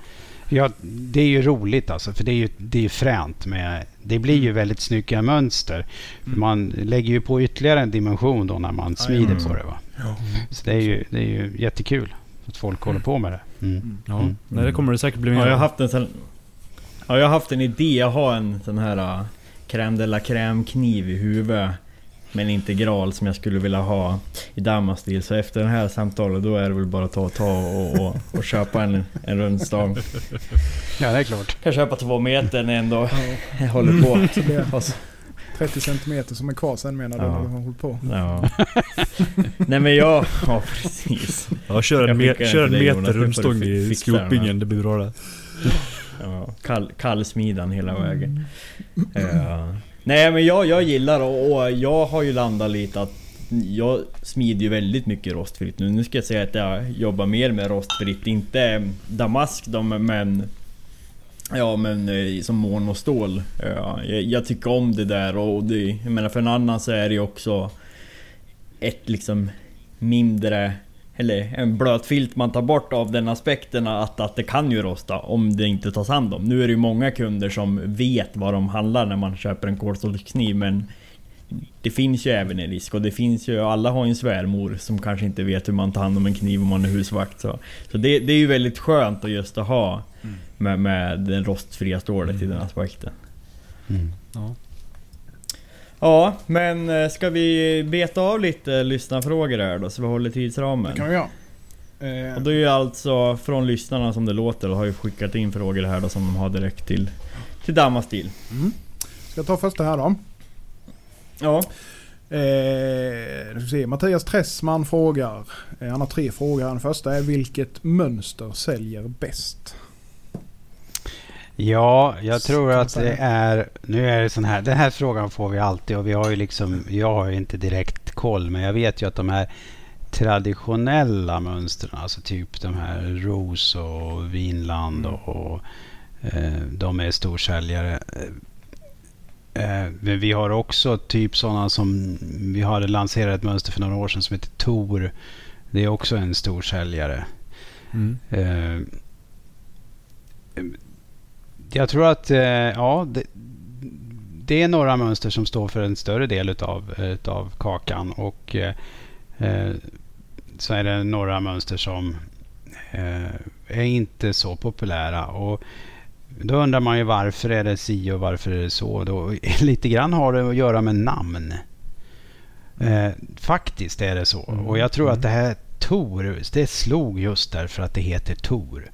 Ja, det är ju roligt alltså, för det är ju det är fränt. Med, det blir ju väldigt snygga mönster. För man lägger ju på ytterligare en dimension då när man smider Mm. på det. Va? Så det är, ju, det är ju jättekul att folk håller på med det. Mm. Ja, Mm. nej, det kommer det säkert bli mer Ja, jag har haft en sån... Ja, jag har haft en idé. Jag har en sån här uh, crème de la crème kniv i huvudet. Med en integral som jag skulle vilja ha i damastil. Så efter det här samtalet då är det väl bara att ta, ta och, och, och köpa en, en rundstång. Ja, det är klart. Kan köpa två meter när jag ändå håller på. Så blir- Och så- 30 centimeter som är kvar sen menar du Ja. har hållit på. Ja. Nej men jag... Ja precis. Ja, kör en, Jag me- kör en meter rundstång i skropingen. Det blir bra det. Ja, kall, kallsmidan hela vägen. Ja. Nej men jag, jag gillar och, och jag har ju landat lite att jag smider ju väldigt mycket rostfritt nu. Nu ska jag säga att jag jobbar mer med rostfritt. Inte damask då men... Ja men eh, som mån och stål. Ja, jag, jag tycker om det där och det, jag menar för en annan så är det ju också ett liksom mindre eller en blöt filt man tar bort av den aspekten att, att det kan ju rosta om det inte tas hand om. Nu är det ju många kunder som vet vad de handlar när man köper en kolstålskniv men det finns ju även en risk och det finns ju, alla har ju en svärmor som kanske inte vet hur man tar hand om en kniv om man är husvakt. Så, så det, det är ju väldigt skönt att just att ha med, med den rostfria stålet i den aspekten. Mm. Ja. Ja, men eh, ska vi beta av lite lyssnarfrågor här då så vi håller tidsramen? Det kan vi göra. Och det är ju alltså från lyssnarna som det låter och har ju skickat in frågor här då som de har direkt till, till Damastil. mm. Ska jag ta första här då? Ja. Eh, se. Mattias Tressman frågar. Eh, han har tre frågor. Den första är vilket mönster säljer bäst? Ja, jag tror att det är... Nu är det sån här... Den här frågan får vi alltid och vi har ju liksom... Jag har ju inte direkt koll men jag vet ju att de här traditionella mönstren, alltså typ de här Ros och Vinland och, och eh, de är storsäljare. Eh, men vi har också typ sådana som... Vi hade lanserat ett mönster för några år sedan som heter Tor. Det är också en storsäljare. Mm. Eh, jag tror att eh, ja, det, det är några mönster som står för en större del utav, utav kakan och eh, eh, så är det några mönster som eh, är inte så populära. Och då undrar man ju varför är det si och varför är det så. Då, lite grann har det att göra med namn. Eh, faktiskt är det så. Och jag tror att det här Tor, det slog just därför att det heter Tor.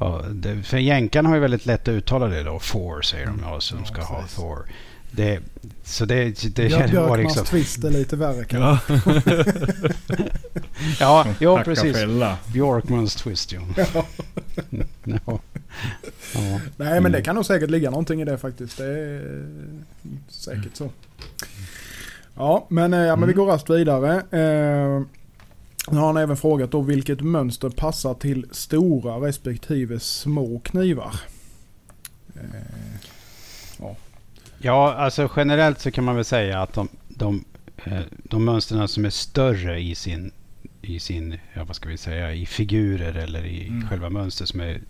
Ja, det, för jänkarna har ju väldigt lätt att uttala det då. Four säger de ja, som Ja, ska ha precis. Thor. Det, så det, det, var Björkmans liksom... twist är lite värre kanske. Ja. Ja, ja Tacka precis. fälla. Björkmans twist, ja. ja. ja. Nej men det kan nog säkert ligga någonting i det faktiskt. Det är säkert så. Ja men, eh, ja, men vi går raskt vidare. Nu har han även frågat då vilket mönster passar till stora respektive små knivar. Eh, Ja, alltså generellt så kan man väl säga att de, de, eh, de mönstren som är större i sin, i sin, ja vad ska vi säga, i figurer eller i Mm. själva mönstret som är,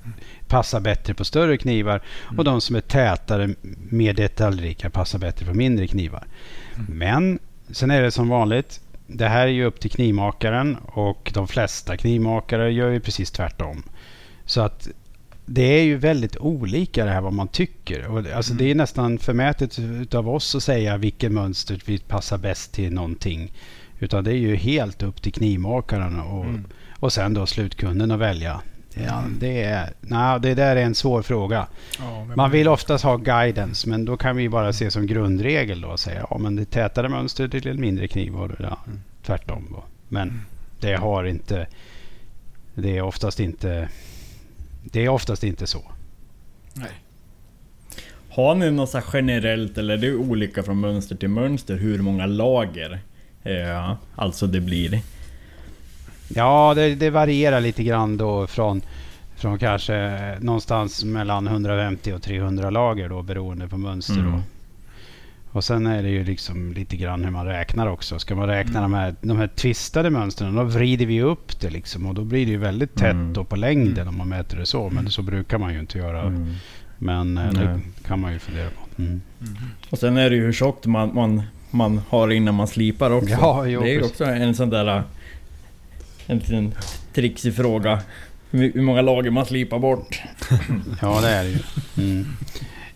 passar bättre på större knivar och de som är tätare, mer detaljrika passar bättre på mindre knivar. Men sen är det som vanligt, det här är ju upp till knivmakaren och de flesta knivmakare gör ju precis tvärtom. Så att det är ju väldigt olika det här vad man tycker. Och alltså Det är nästan förmätet av oss att säga vilket mönster vi passar bäst till någonting. Utan det är ju helt upp till knivmakaren och, och sen då slutkunden att välja. Ja, det, är, nej, det där är en svår fråga. ja, Man vill oftast ha guidance men då kan vi bara se som grundregel då och säga ja men det tätare mönster till en mindre kniv och ja, tvärtom. Då. Men det har inte... Det är oftast inte... Det är oftast inte så. Har ni något så generellt eller är det olika från mönster till mönster hur många lager eh, alltså det blir? Ja, det, det varierar lite grann då från, från kanske någonstans mellan 150 och 300 lager då beroende på mönster. Mm. Då. Och sen är det ju liksom lite grann hur man räknar också. Ska man räkna de, här, de här twistade mönstren då vrider vi upp det liksom och då blir det ju väldigt tätt Mm. då på längden om man mäter det så. Men så brukar man ju inte göra. Mm. Men eh, Nej. det kan man ju fundera på. Mm. Och sen är det ju hur tjockt man, man, man har innan man slipar också. Ja, jo, det är ju också en sån där... En liten trixig fråga. Hur många lager man slipar bort. Ja, det är det ju. Mm.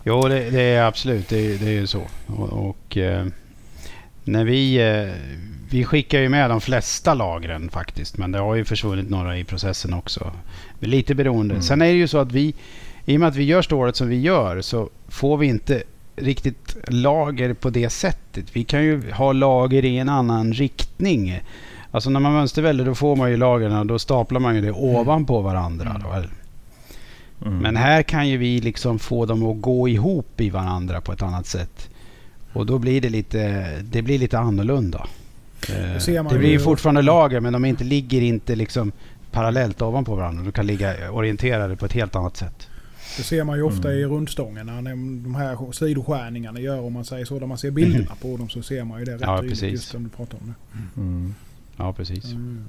Jo, det, det är absolut. Det, det är ju så. Och, och eh, när vi, eh, vi skickar ju med de flesta lagren faktiskt. Men det har ju försvunnit några i processen också. Lite beroende. Mm. Sen är det ju så att vi, i och med att vi gör stålet som vi gör, så får vi inte riktigt lager på det sättet. Vi kan ju ha lager i en annan riktning. Alltså när man mönsterväljer då får man ju lagren och då staplar man ju det ovanpå varandra. Då. Mm. Men här kan ju vi liksom få dem att gå ihop i varandra på ett annat sätt. Och då blir det lite, det blir lite annorlunda. Eh, ser man Det blir ju- fortfarande lager men de inte ligger inte liksom parallellt ovanpå varandra. De kan ligga orienterade på ett helt annat sätt. Det ser man ju ofta Mm. i rundstångarna. När de här sidoskärningarna gör om man säger så. När man ser bilderna på dem så ser man ju det rätt Ja, tydligt. precis. Just som du pratar om det. Mm. Ja, precis. Mm.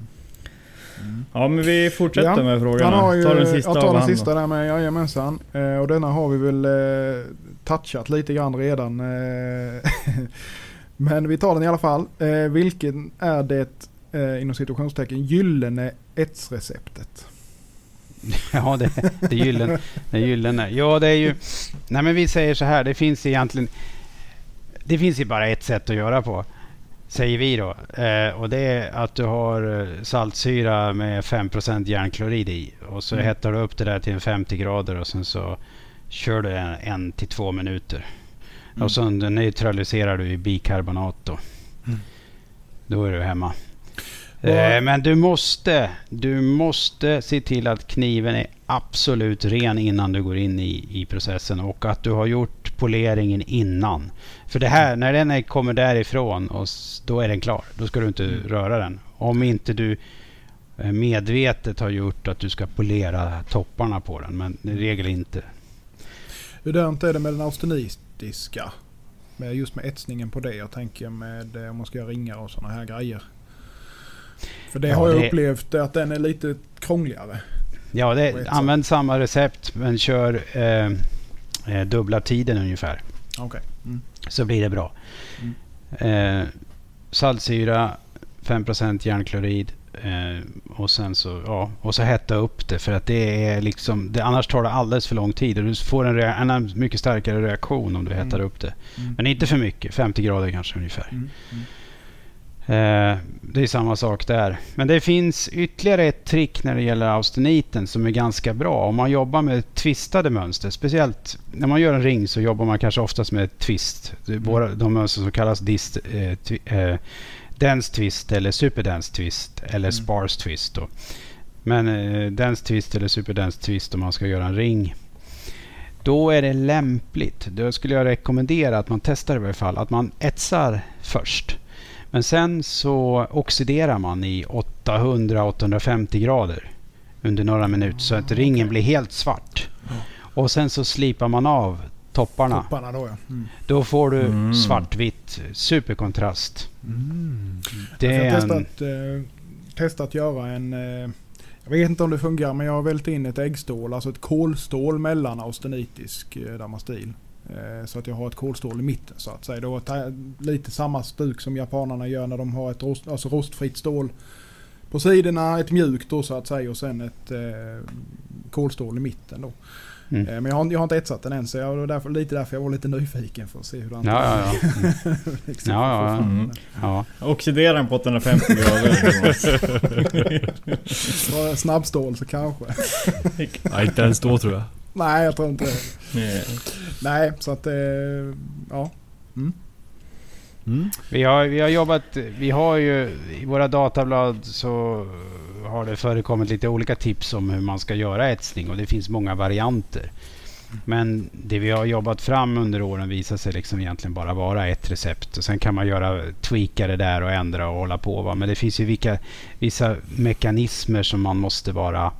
Ja men vi fortsätter Ja, med frågorna. Han har ju, ta den sista jag tar den sista där med, jajamensan. Eh, och denna har vi väl eh, touchat lite grann redan. Eh, men vi tar den i alla fall. Eh, vilken är det, eh, inom situationstecken, gyllene etsreceptet? Ja, det, det är gyllene. Det är gyllene. Ja, det är ju... Nej, men vi säger så här. Det finns egentligen... Det finns ju bara ett sätt att göra på. Säger vi då. Eh, och det är att du har eh, saltsyra med 5% järnklorid i. Och så Mm. hettar du upp det där till en 50 grader och sen så kör du en, en till två minuter. Mm. Och sen neutraliserar du i bikarbonat då. Mm. Då är du hemma. Eh, men du måste, du måste se till att kniven är absolut ren innan du går in i, i processen och att du har gjort poleringen innan. För det här, när den är, kommer därifrån, och då är den klar. Då ska du inte Mm. röra den. Om inte du eh, medvetet har gjort att du ska polera topparna på den, men i regel inte. Hur dant är det med den austenitiska? Med just med etsningen på det. Jag tänker med eh, om man ska göra ringar och sådana här grejer. För det Ja, har jag det- upplevt att den är lite krångligare. Ja, det, använd samma recept men kör eh, eh, dubbla tiden ungefär. Okej. Mm. så blir det bra. Eh, saltsyra, 5% järnklorid eh, och sen så, ja, och så hetta upp det för att det är liksom, det, annars tar det alldeles för lång tid och du får en, rea- en mycket starkare reaktion om du hettar Mm. upp det. Mm. Men inte för mycket, 50 grader kanske ungefär. Eh, det är samma sak där. Men det finns ytterligare ett trick när det gäller austeniten som är ganska bra. Om man jobbar med twistade mönster, speciellt när man gör en ring så jobbar man kanske oftast med twist. De mönster som kallas dist, eh, twi, eh, dense twist eller superdense twist eller Mm. sparse twist. Då. Men eh, dense twist eller superdense twist om man ska göra en ring. Då är det lämpligt. Då skulle jag rekommendera att man testar i varje fall. Att man etsar först. Men sen så oxiderar man i 800-850 grader under några minuter så att ringen blir helt svart. Och sen så slipar man av topparna. Topparna då ja. Mm. Då får du Mm. svartvitt, superkontrast. Mm. Det jag är har en, testat, eh, testat göra en... Eh, jag vet inte om det fungerar men jag har vält in ett äggstål, alltså ett kolstål mellan austenitisk eh, damastil. Eh, så att jag har ett kolstål i mitten så att säga. Ta- lite samma stuk som japanerna gör när de har ett rost, alltså rostfritt stål på sidorna, ett mjukt då så att säga och sen ett eh, kolstål i mitten då. mm. Eh, men jag har, jag har inte etsat den än så jag, det var därför, lite därför jag var lite nyfiken för att se hur den Ja, ja, ja. liksom, Ja, ja, ja. Mm. ja. Oxidera den på 850 grader. Snabbstål så kanske. Nej, inte ens då tror jag. Nej, jag tror inte det. Nej. Så att eh, ja. Mm. Vi har, vi har jobbat, vi har ju i våra datablad så har det förekommit lite olika tips om hur man ska göra etsning och det finns många varianter. Men det vi har jobbat fram under åren visar sig liksom egentligen bara vara ett recept. Och sen kan man göra tweaka det där och ändra och hålla på. Va? Men det finns ju vilka, vissa mekanismer som man måste vara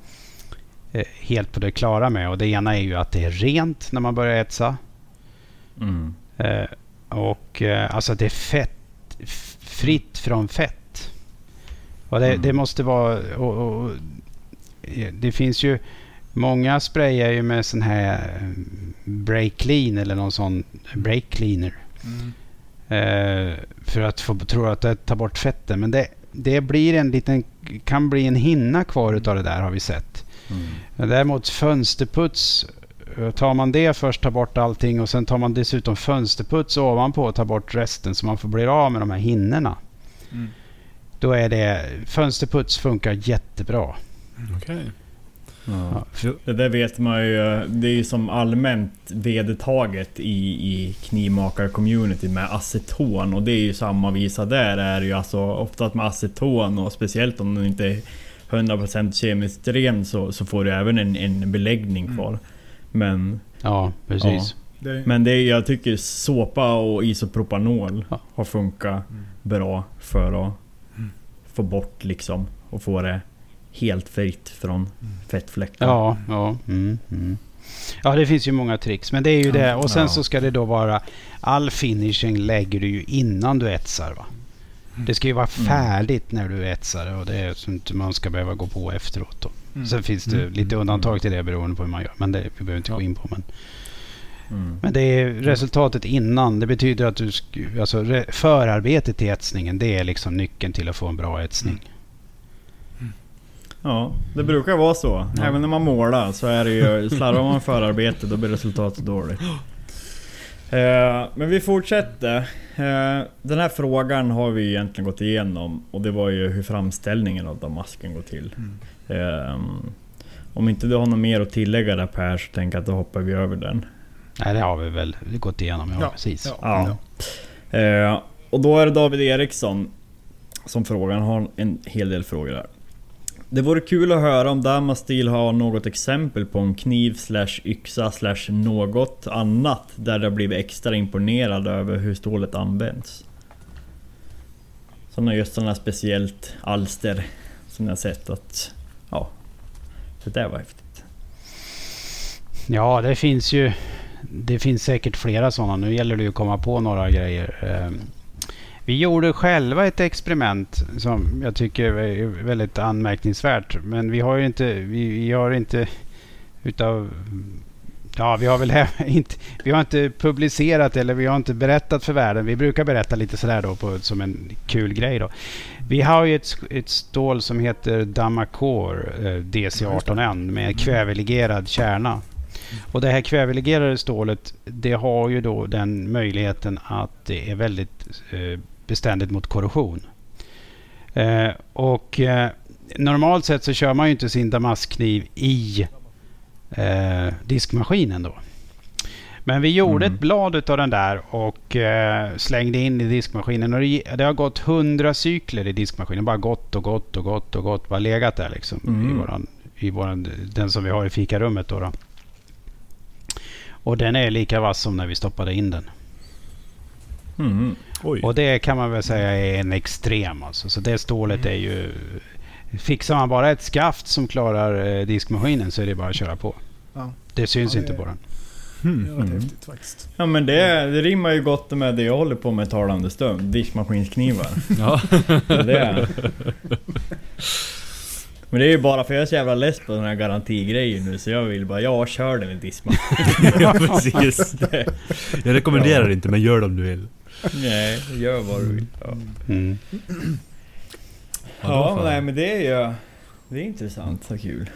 helt på det klara med. Och det ena är ju att det är rent när man börjar etsa. Mm. Eh, och eh, alltså det är fett, fritt från fett. Och det, Mm. det måste vara... Och, och, eh, det finns ju... Många sprayar ju med sån här eh, break clean eller någon sån break cleaner. Eh, för att få tro att det tar bort fetten. Men det, det blir en liten, kan bli en hinna kvar utav det där har vi sett. Mm. Men däremot fönsterputs, eh, tar man det först, tar bort allting och sen tar man dessutom fönsterputs ovanpå och tar bort resten så man får bli av med de här hinnorna. Mm. Då är det, fönsterputs funkar jättebra. Okej. Ja. För- Det där vet man ju. Det är ju som allmänt vedertaget i, i knivmakar-community med aceton. Och det är ju samma visa där. är ju alltså oftast med aceton och speciellt om den inte är 100% kemiskt ren så, så får du även en, en beläggning Mm. kvar. Men, Ja, precis. Det, men det är, jag tycker såpa och isopropanol Ja. har funkat Mm. bra för att Mm. få bort liksom och få det helt fritt från fettfläckar. Ja, ja. Mm, mm. Ja, det finns ju många tricks. Men det är ju det. Och sen Ja. så ska det då vara... All finishing lägger du ju innan du etsar. Va? Det ska ju vara Mm. färdigt när du etsar det och det är så inte man ska behöva gå på efteråt. Då. Mm. Sen finns det Mm. lite undantag till det beroende på hur man gör. Men det vi behöver inte gå in på. Men, Mm. men det är resultatet innan. Det betyder att du... sk- Alltså förarbetet till etsningen det är liksom nyckeln till att få en bra etsning. Ja, det brukar vara så. Ja. Även när man målar så är det ju... Slarvar man med förarbete då blir resultatet dåligt. Eh, men vi fortsätter. Eh, den här frågan har vi egentligen gått igenom och det var ju hur framställningen av damasken går till. Eh, om inte du har något mer att tillägga där Per så tänker jag att då hoppar vi över den. Nej, det har vi väl gått igenom. Ja, Ja, precis. ja. Ja. Och då är det David Eriksson som frågar. Han har en hel del frågor där. Det vore kul att höra om Damastil har något exempel på en kniv slash yxa slash något annat där de har blivit extra imponerad över hur stålet används. Sådana just sådana speciellt alster som jag sett att... Ja, det där var häftigt. Ja, det finns ju... Det finns säkert flera sådana. Nu gäller det ju att komma på några grejer. Ehm, vi gjorde själva ett experiment som jag tycker är väldigt anmärkningsvärt. Men vi har ju inte... Vi, vi har inte utav... Ja, vi har väl inte, vi har inte publicerat eller vi har inte berättat för världen. Vi brukar berätta lite sådär då på, som en kul grej då. Vi har ju ett, ett stål som heter Damacor eh, DC18N med kvävelegerad kärna. Och det här kvävelegerade stålet det har ju då den möjligheten att det är väldigt eh, beständigt mot korrosion. Eh, och eh, normalt sett så kör man ju inte sin damaskkniv i eh, diskmaskinen då. Men vi gjorde Mm. ett blad utav den där och eh, slängde in i diskmaskinen. Och det, det har gått hundra cykler i diskmaskinen. Bara gått och gått och gått och gått. Bara legat där liksom. I Mm. våran, i våran, den som vi har i fikarummet då, då. Och den är lika vass som när vi stoppade in den. Mm. Oj. Och det kan man väl säga är en extrem alltså. Så det stålet är ju... Fixar man bara ett skaft som klarar eh, diskmaskinen så är det bara att köra på. Ja. Det syns Ja, det inte på den. Det Hmm. rätt Mm. häftigt faktiskt. Ja men det, det rimmar ju gott med det jag håller på med talande stund. Diskmaskinsknivar. Ja. Det är. Men det är ju bara för jag är så jävla less på den här garantigrejen nu så jag vill bara, ja kör den i diskmaskin. ja, precis. Jag rekommenderar inte, men gör det om du vill. Nej, gör vad du vill. Ja, Mm. Ja, fan. nej men det är ju... Det är intressant och kul.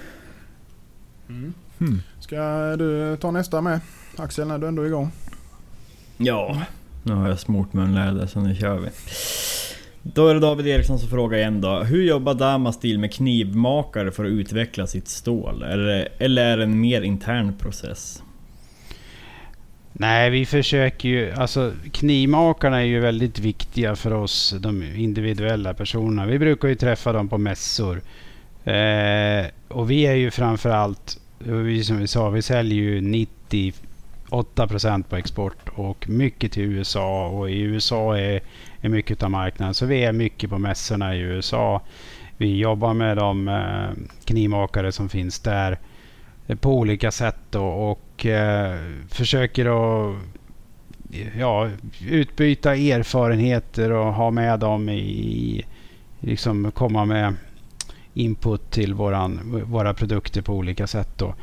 Mm. Hmm. Ska du ta nästa med? Axel, när du ändå är igång. Ja, nu har jag smort munläder så nu kör vi. Då är det David Eriksson som frågar igen då. Hur jobbar Damastil med knivmakare för att utveckla sitt stål? Eller, eller är det en mer intern process? Nej, vi försöker ju... Alltså knivmakarna är ju väldigt viktiga för oss, de individuella personerna. Vi brukar ju träffa dem på mässor. Eh, och vi är ju framförallt, vi, som vi sa, vi säljer ju 98 procent på export och mycket till USA. Och i USA är, är mycket av marknaden. Så vi är mycket på mässorna i USA. Vi jobbar med de eh, knivmakare som finns där eh, på olika sätt då, och eh, försöker att ja, utbyta erfarenheter och ha med dem i, liksom komma med input till våran, våra produkter på olika sätt då.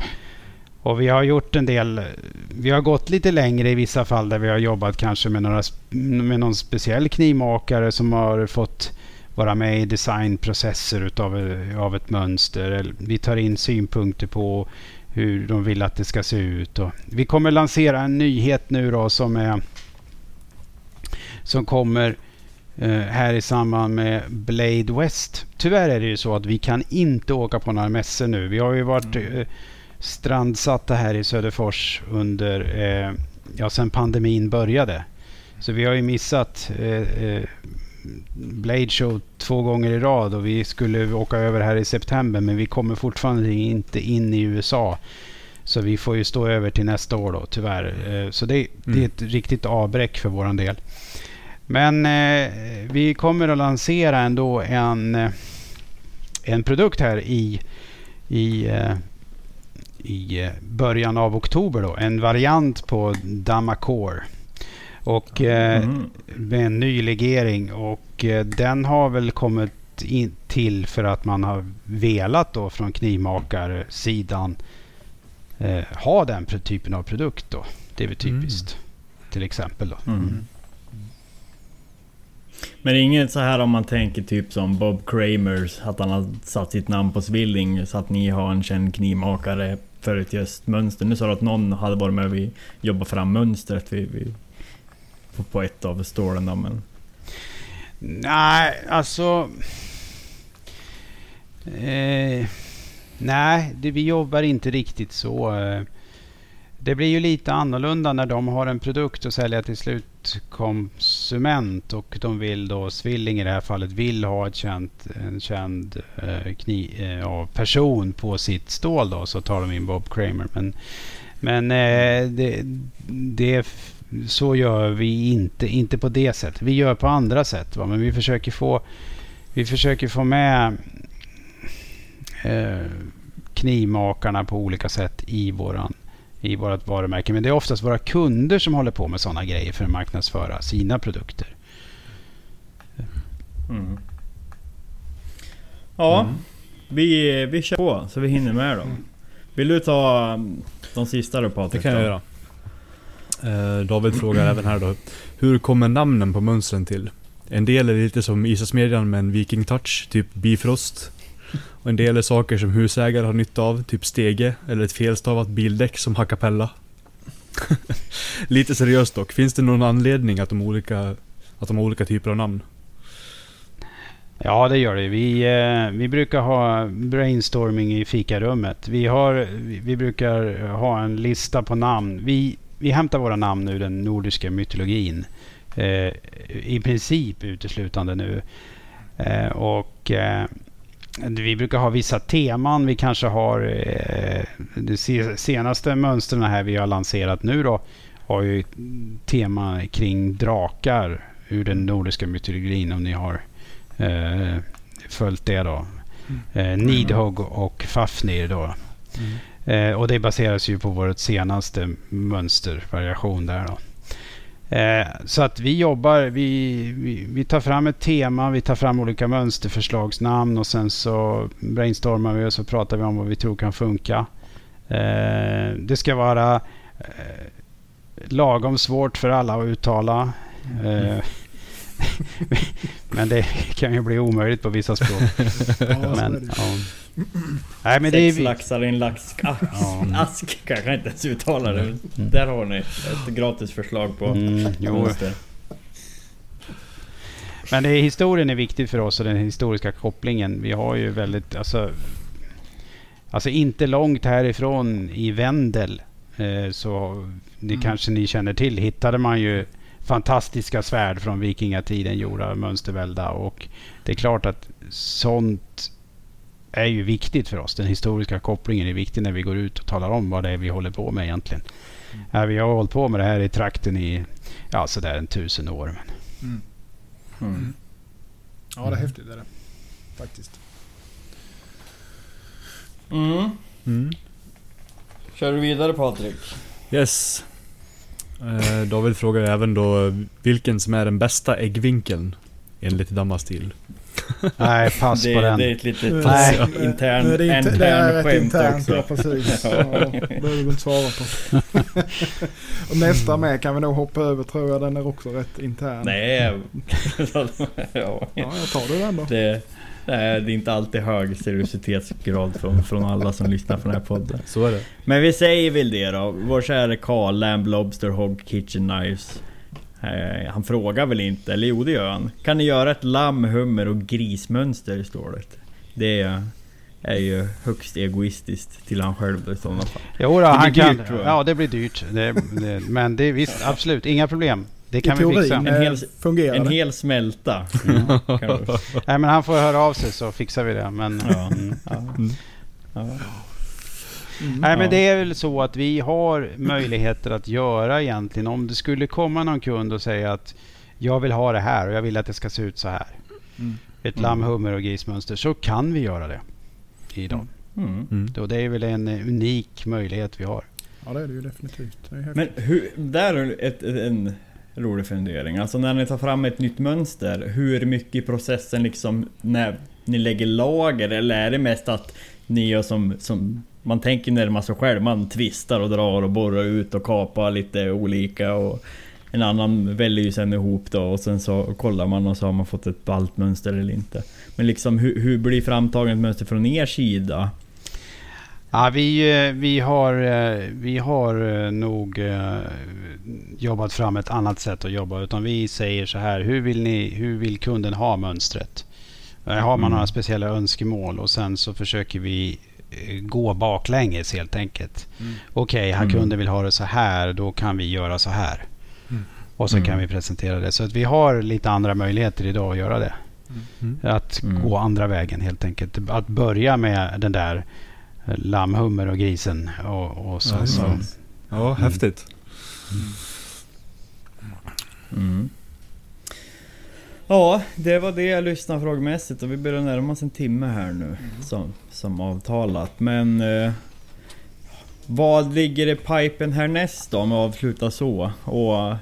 Och vi har gjort en del, vi har gått lite längre i vissa fall där vi har jobbat kanske med, några, med någon speciell knivmakare som har fått vara med i designprocesser utav, av ett mönster. Vi tar in synpunkter på hur de vill att det ska se ut. Och vi kommer lansera en nyhet nu då som är som kommer eh, här i samband med Blade West. Tyvärr är det ju så att vi kan inte åka på några mässor nu. Vi har ju varit eh, strandsatta här i Söderfors under, eh, ja sen pandemin började. Så vi har ju missat eh, eh, Blade Show två gånger i rad och vi skulle åka över här i september men vi kommer fortfarande inte in i USA. Så vi får ju stå över till nästa år då tyvärr. Eh, Så det, det är ett riktigt avbräck för våran del. Men eh, vi kommer att lansera ändå en, eh, en produkt här i, i, eh, i eh, början av oktober. Då. En variant på Damacore. Och eh, Mm. med en ny legering och eh, den har väl kommit in till för att man har velat då från knivmakarsidan eh, ha den typen av produkt då. Det är väl typiskt. Till exempel då. Mm. Men det är inget så här om man tänker typ som Bob Kramers, att han har satt sitt namn på Svilling så att ni har en känd knivmakare för ett just mönster. Nu sa du att någon hade varit med och vi jobbat fram mönstret vid, vid, på, på ett av stålen då, men... Nej, alltså... Eh, nej, det, vi jobbar inte riktigt så. Det blir ju lite annorlunda när de har en produkt att sälja till slutkonsument och de vill då, Svilling i det här fallet, vill ha ett känt, en känd eh, kni, eh, person på sitt stål då så tar de in Bob Kramer. Men, men eh, det, det, så gör vi inte, inte på det sättet. Vi gör på andra sätt. Va? Men vi försöker få, vi försöker få med eh, knivmakarna på olika sätt i våran i vårt varumärke. Men det är oftast våra kunder som håller på med sådana grejer för att marknadsföra sina produkter. Mm. Ja, vi, vi kör på så vi hinner med då. Vill du ta de sista då Det Patrik? kan jag då? göra. Eh, David frågar även här då. Hur kommer namnen på mönstren till? En del är lite som Isasmedjan med en viking touch, typ Bifrost. Och en del är saker som husägare har nytta av, typ stege eller ett felstavat bildäck som hackapella. lite seriöst dock, finns det någon anledning att de, olika, att de har olika typer av namn? Ja, det gör det. Vi, eh, vi brukar ha brainstorming i fikarummet. Vi, har, vi, vi brukar ha en lista på namn. Vi, vi hämtar våra namn ur den nordiska mytologin. Eh, I princip uteslutande nu. Eh, och eh, vi brukar ha vissa teman. Vi kanske har eh, de se- senaste mönstren här vi har lanserat nu då har ju ett tema kring drakar ur den nordiska mytologin om ni har eh, följt det då. Eh, Nidhogg och Fafnir då. Eh, och det baseras ju på vårt senaste mönstervariation där då. Eh, så att vi jobbar, vi, vi, vi tar fram ett tema, vi tar fram olika mönsterförslagsnamn och sen så brainstormar vi och så pratar vi om vad vi tror kan funka. Eh, det ska vara eh, lagom svårt för alla att uttala. Eh, mm. men det kan ju bli omöjligt på vissa språk. Ja, Men, det. ja. Nej, men det är Sex vi- laxar i en laxask. Ja. Ask kanske jag inte ens uttala det. Där har ni ett gratis förslag på Mm, jo. Men det är, historien är viktig för oss och den historiska kopplingen. Vi har ju väldigt, alltså, alltså inte långt härifrån i Vendel, eh, så det Mm. kanske ni känner till, hittade man ju fantastiska svärd från vikingatiden gjorda av mönstervälda och det är klart att sånt är ju viktigt för oss. Den historiska kopplingen är viktig när vi går ut och talar om vad det är vi håller på med egentligen. Ja, vi har hållit på med det här i trakten i ja, sådär en tusen år. Men Mm. Mm. Ja, det är häftigt det är det. Faktiskt. Mm. Mm. Kör du vidare Patrik? Yes. Eh, David frågar även då vilken som är den bästa äggvinkeln enligt Dammastil. Nej, pass det, på den. det är ett litet Nej. intern, det, är inte, intern det är internt, också. ja precis. Ja. Det behöver du inte svara på. och nästa med kan vi nog hoppa över tror jag. Den är också rätt intern. Nej. ja. Ja, jag tar du den då. Det, nej, det är inte alltid hög seriositetsgrad från, från alla som lyssnar på den här podden. Så är det. Men vi säger väl det då. Vår kära Karl, Lamb Lobster Hog Kitchen Knives. Eh, han frågar väl inte, eller jo det gör han. Kan ni göra ett lamm, hummer och grismönster står det. Det är, är ju högst egoistiskt till han själv i sådana fall. Jo, då, Det han blir kan, dyrt, tror jag. Ja, det blir dyrt. Det, det, men det är visst, absolut, inga problem. Det I kan vi fixa. teorin En hel- eh, fungerar En hel smälta. Kan du- Nej, men han får höra av sig så fixar vi det. Men, Ja. mm. ja. Ja. Mm. Nej, men det är väl så att vi har möjligheter att göra egentligen. Om det skulle komma någon kund och säga att jag vill ha det här och jag vill att det ska se ut så här. Mm. Ett Mm. lamm, hummer och grismönster. Så kan vi göra det idag. Mm. Mm. Och det är väl en eh, unik möjlighet vi har. Ja det är det ju definitivt. Det är Men hur, där är ett, en rolig fundering. Alltså när ni tar fram ett nytt mönster, hur mycket i processen liksom när ni lägger lager? Eller är det mest att ni gör som, som man tänker när man så själv, man tvistar och drar och borrar ut och kapar lite olika och en annan väljer ju sen ihop då och sen så kollar man och så har man fått ett ballt mönster eller inte. Men liksom hur, hur blir framtaget mönster från er sida? Ja, vi, eh, vi har, eh, vi har eh, nog jobbat fram ett annat sätt att jobba. Utan vi säger så här, hur vill, ni, hur vill kunden ha mönstret? Har man Mm. några speciella önskemål och sen så försöker vi gå baklänges helt enkelt. Mm. Okej, här Mm. kunden vill ha det så här, då kan vi göra så här. Mm. Och så Mm. kan vi presentera det. Så att vi har lite andra möjligheter idag att göra det. Mm. Att Mm. gå andra vägen helt enkelt. Att börja med den där lamm, hummer och grisen. Och, och sen Ja, så... Mm. Ja, häftigt. Mm. Ja, det var det jag lyssnade frågmässigt och vi börjar närma oss en timme här nu som, som avtalat. Men eh, vad ligger i pipen härnäst då om vi avslutar så? Och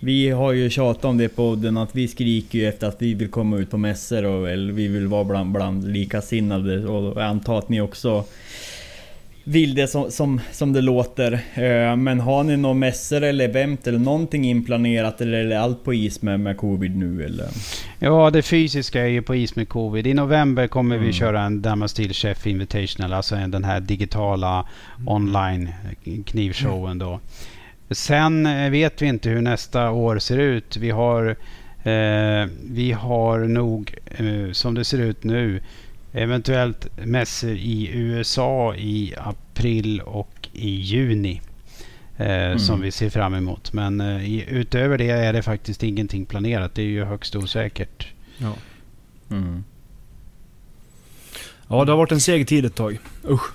vi har ju tjatat om det på podden att vi skriker ju efter att vi vill komma ut på mässor och eller vi vill vara bland, bland likasinnade och jag antar att ni också vill det som, som, som det låter. Eh, Men har ni några mässor eller event eller någonting inplanerat eller är allt på is med, med covid nu eller? Ja, det fysiska är ju på is med covid. I november kommer vi Mm. köra en Damastil Chef Invitational. Alltså en- den här digitala online knivshowen då. Sen eh, vet vi inte hur nästa år ser ut. Vi har, eh, vi har nog, eh, som det ser ut nu, eventuellt mässor i USA i april och i juni. Eh, Som vi ser fram emot. Men eh, i, utöver det är det faktiskt ingenting planerat. Det är ju högst osäkert. Ja. Mm. ja, det har varit en seg tid ett tag. Usch.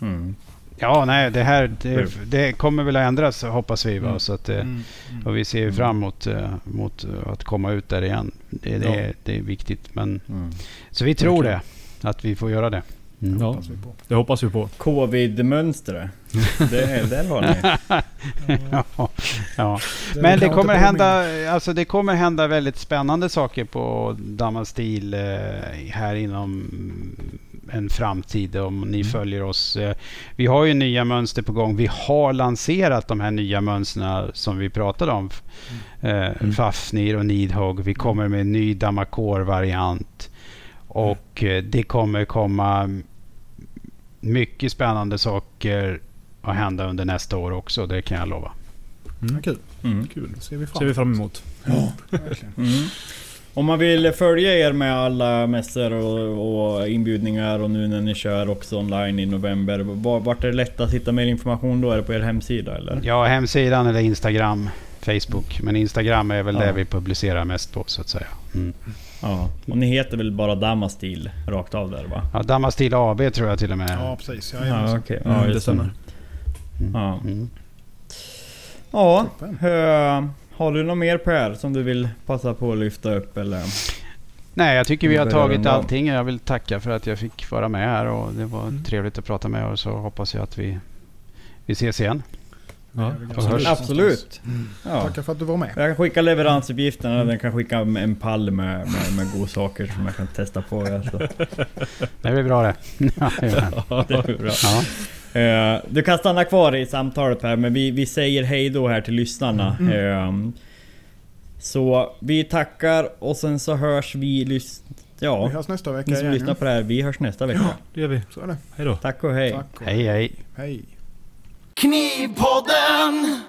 Mm. Ja, nej, det här det, Mm. det kommer väl att ändras hoppas vi. Va? Mm. Så att, eh, Mm. Mm. och vi ser ju fram emot, eh, mot eh, att komma ut där igen. Det, det, Ja. är, det är viktigt. Men, Mm. så vi tror Verkligen. det. Att vi får göra det. Mm. Ja. Hoppas vi på. Det hoppas vi på. Covid-mönstret. Det, där har ni. ja, ja. Det Men det kommer, hända, alltså det kommer hända väldigt spännande saker på Damastil eh, här inom en framtid om ni Mm. följer oss. Eh, Vi har ju nya mönster på gång. Vi har lanserat de här nya mönstren som vi pratade om. Eh, Mm. Fafnir och Nidhogg. Vi kommer med en ny Damakor-variant. Och eh, det kommer komma mycket spännande saker att hända under nästa år också. Det kan jag lova. Ja, kul. Mm. Kul. Det ser vi fram ser vi fram emot. Ja, verkligen. Mm. Om man vill följa er med alla mässor och, och inbjudningar och nu när ni kör också online i november. var- Vart är det lättast att hitta mer information då? Är det på er hemsida eller? Ja, hemsidan eller Instagram, Facebook. Men Instagram är väl Ja. det vi publicerar mest på så att säga. Mm. Ja. Och ni heter väl bara Damastil rakt av där va? Ja, Damastil AB tror jag till och med. Ja, precis. Ja, Ja, okej. Mm, Ja, det stämmer. Mm. Ja. Mm. Ja, har du något mer Per som du vill passa på att lyfta upp eller? Nej, jag tycker vi har tagit allting. Jag vill tacka för att jag fick vara med här och det var Mm. trevligt att prata med er. Och så hoppas jag att vi, vi ses igen. Ja. Hörs. Absolut. Mm. Ja. Tackar för att du var med. Jag kan skicka leveransuppgifterna, den kan skicka en pall med, med, med godsaker som jag kan testa på. Alltså. Det blir bra det. Ja. Det är bra. ja. Eh, du kan stanna kvar i samtalet här men vi, vi säger hej då här till lyssnarna. Eh, så vi tackar och sen så hörs vi... Lys- Vi ja, hörs nästa vecka ni som igen. lyssnar på det här, vi hörs nästa vecka. Det gör vi. Så är det. Hej då. Tack och hej. Tack och Hej, hej. hej. Knivpodden!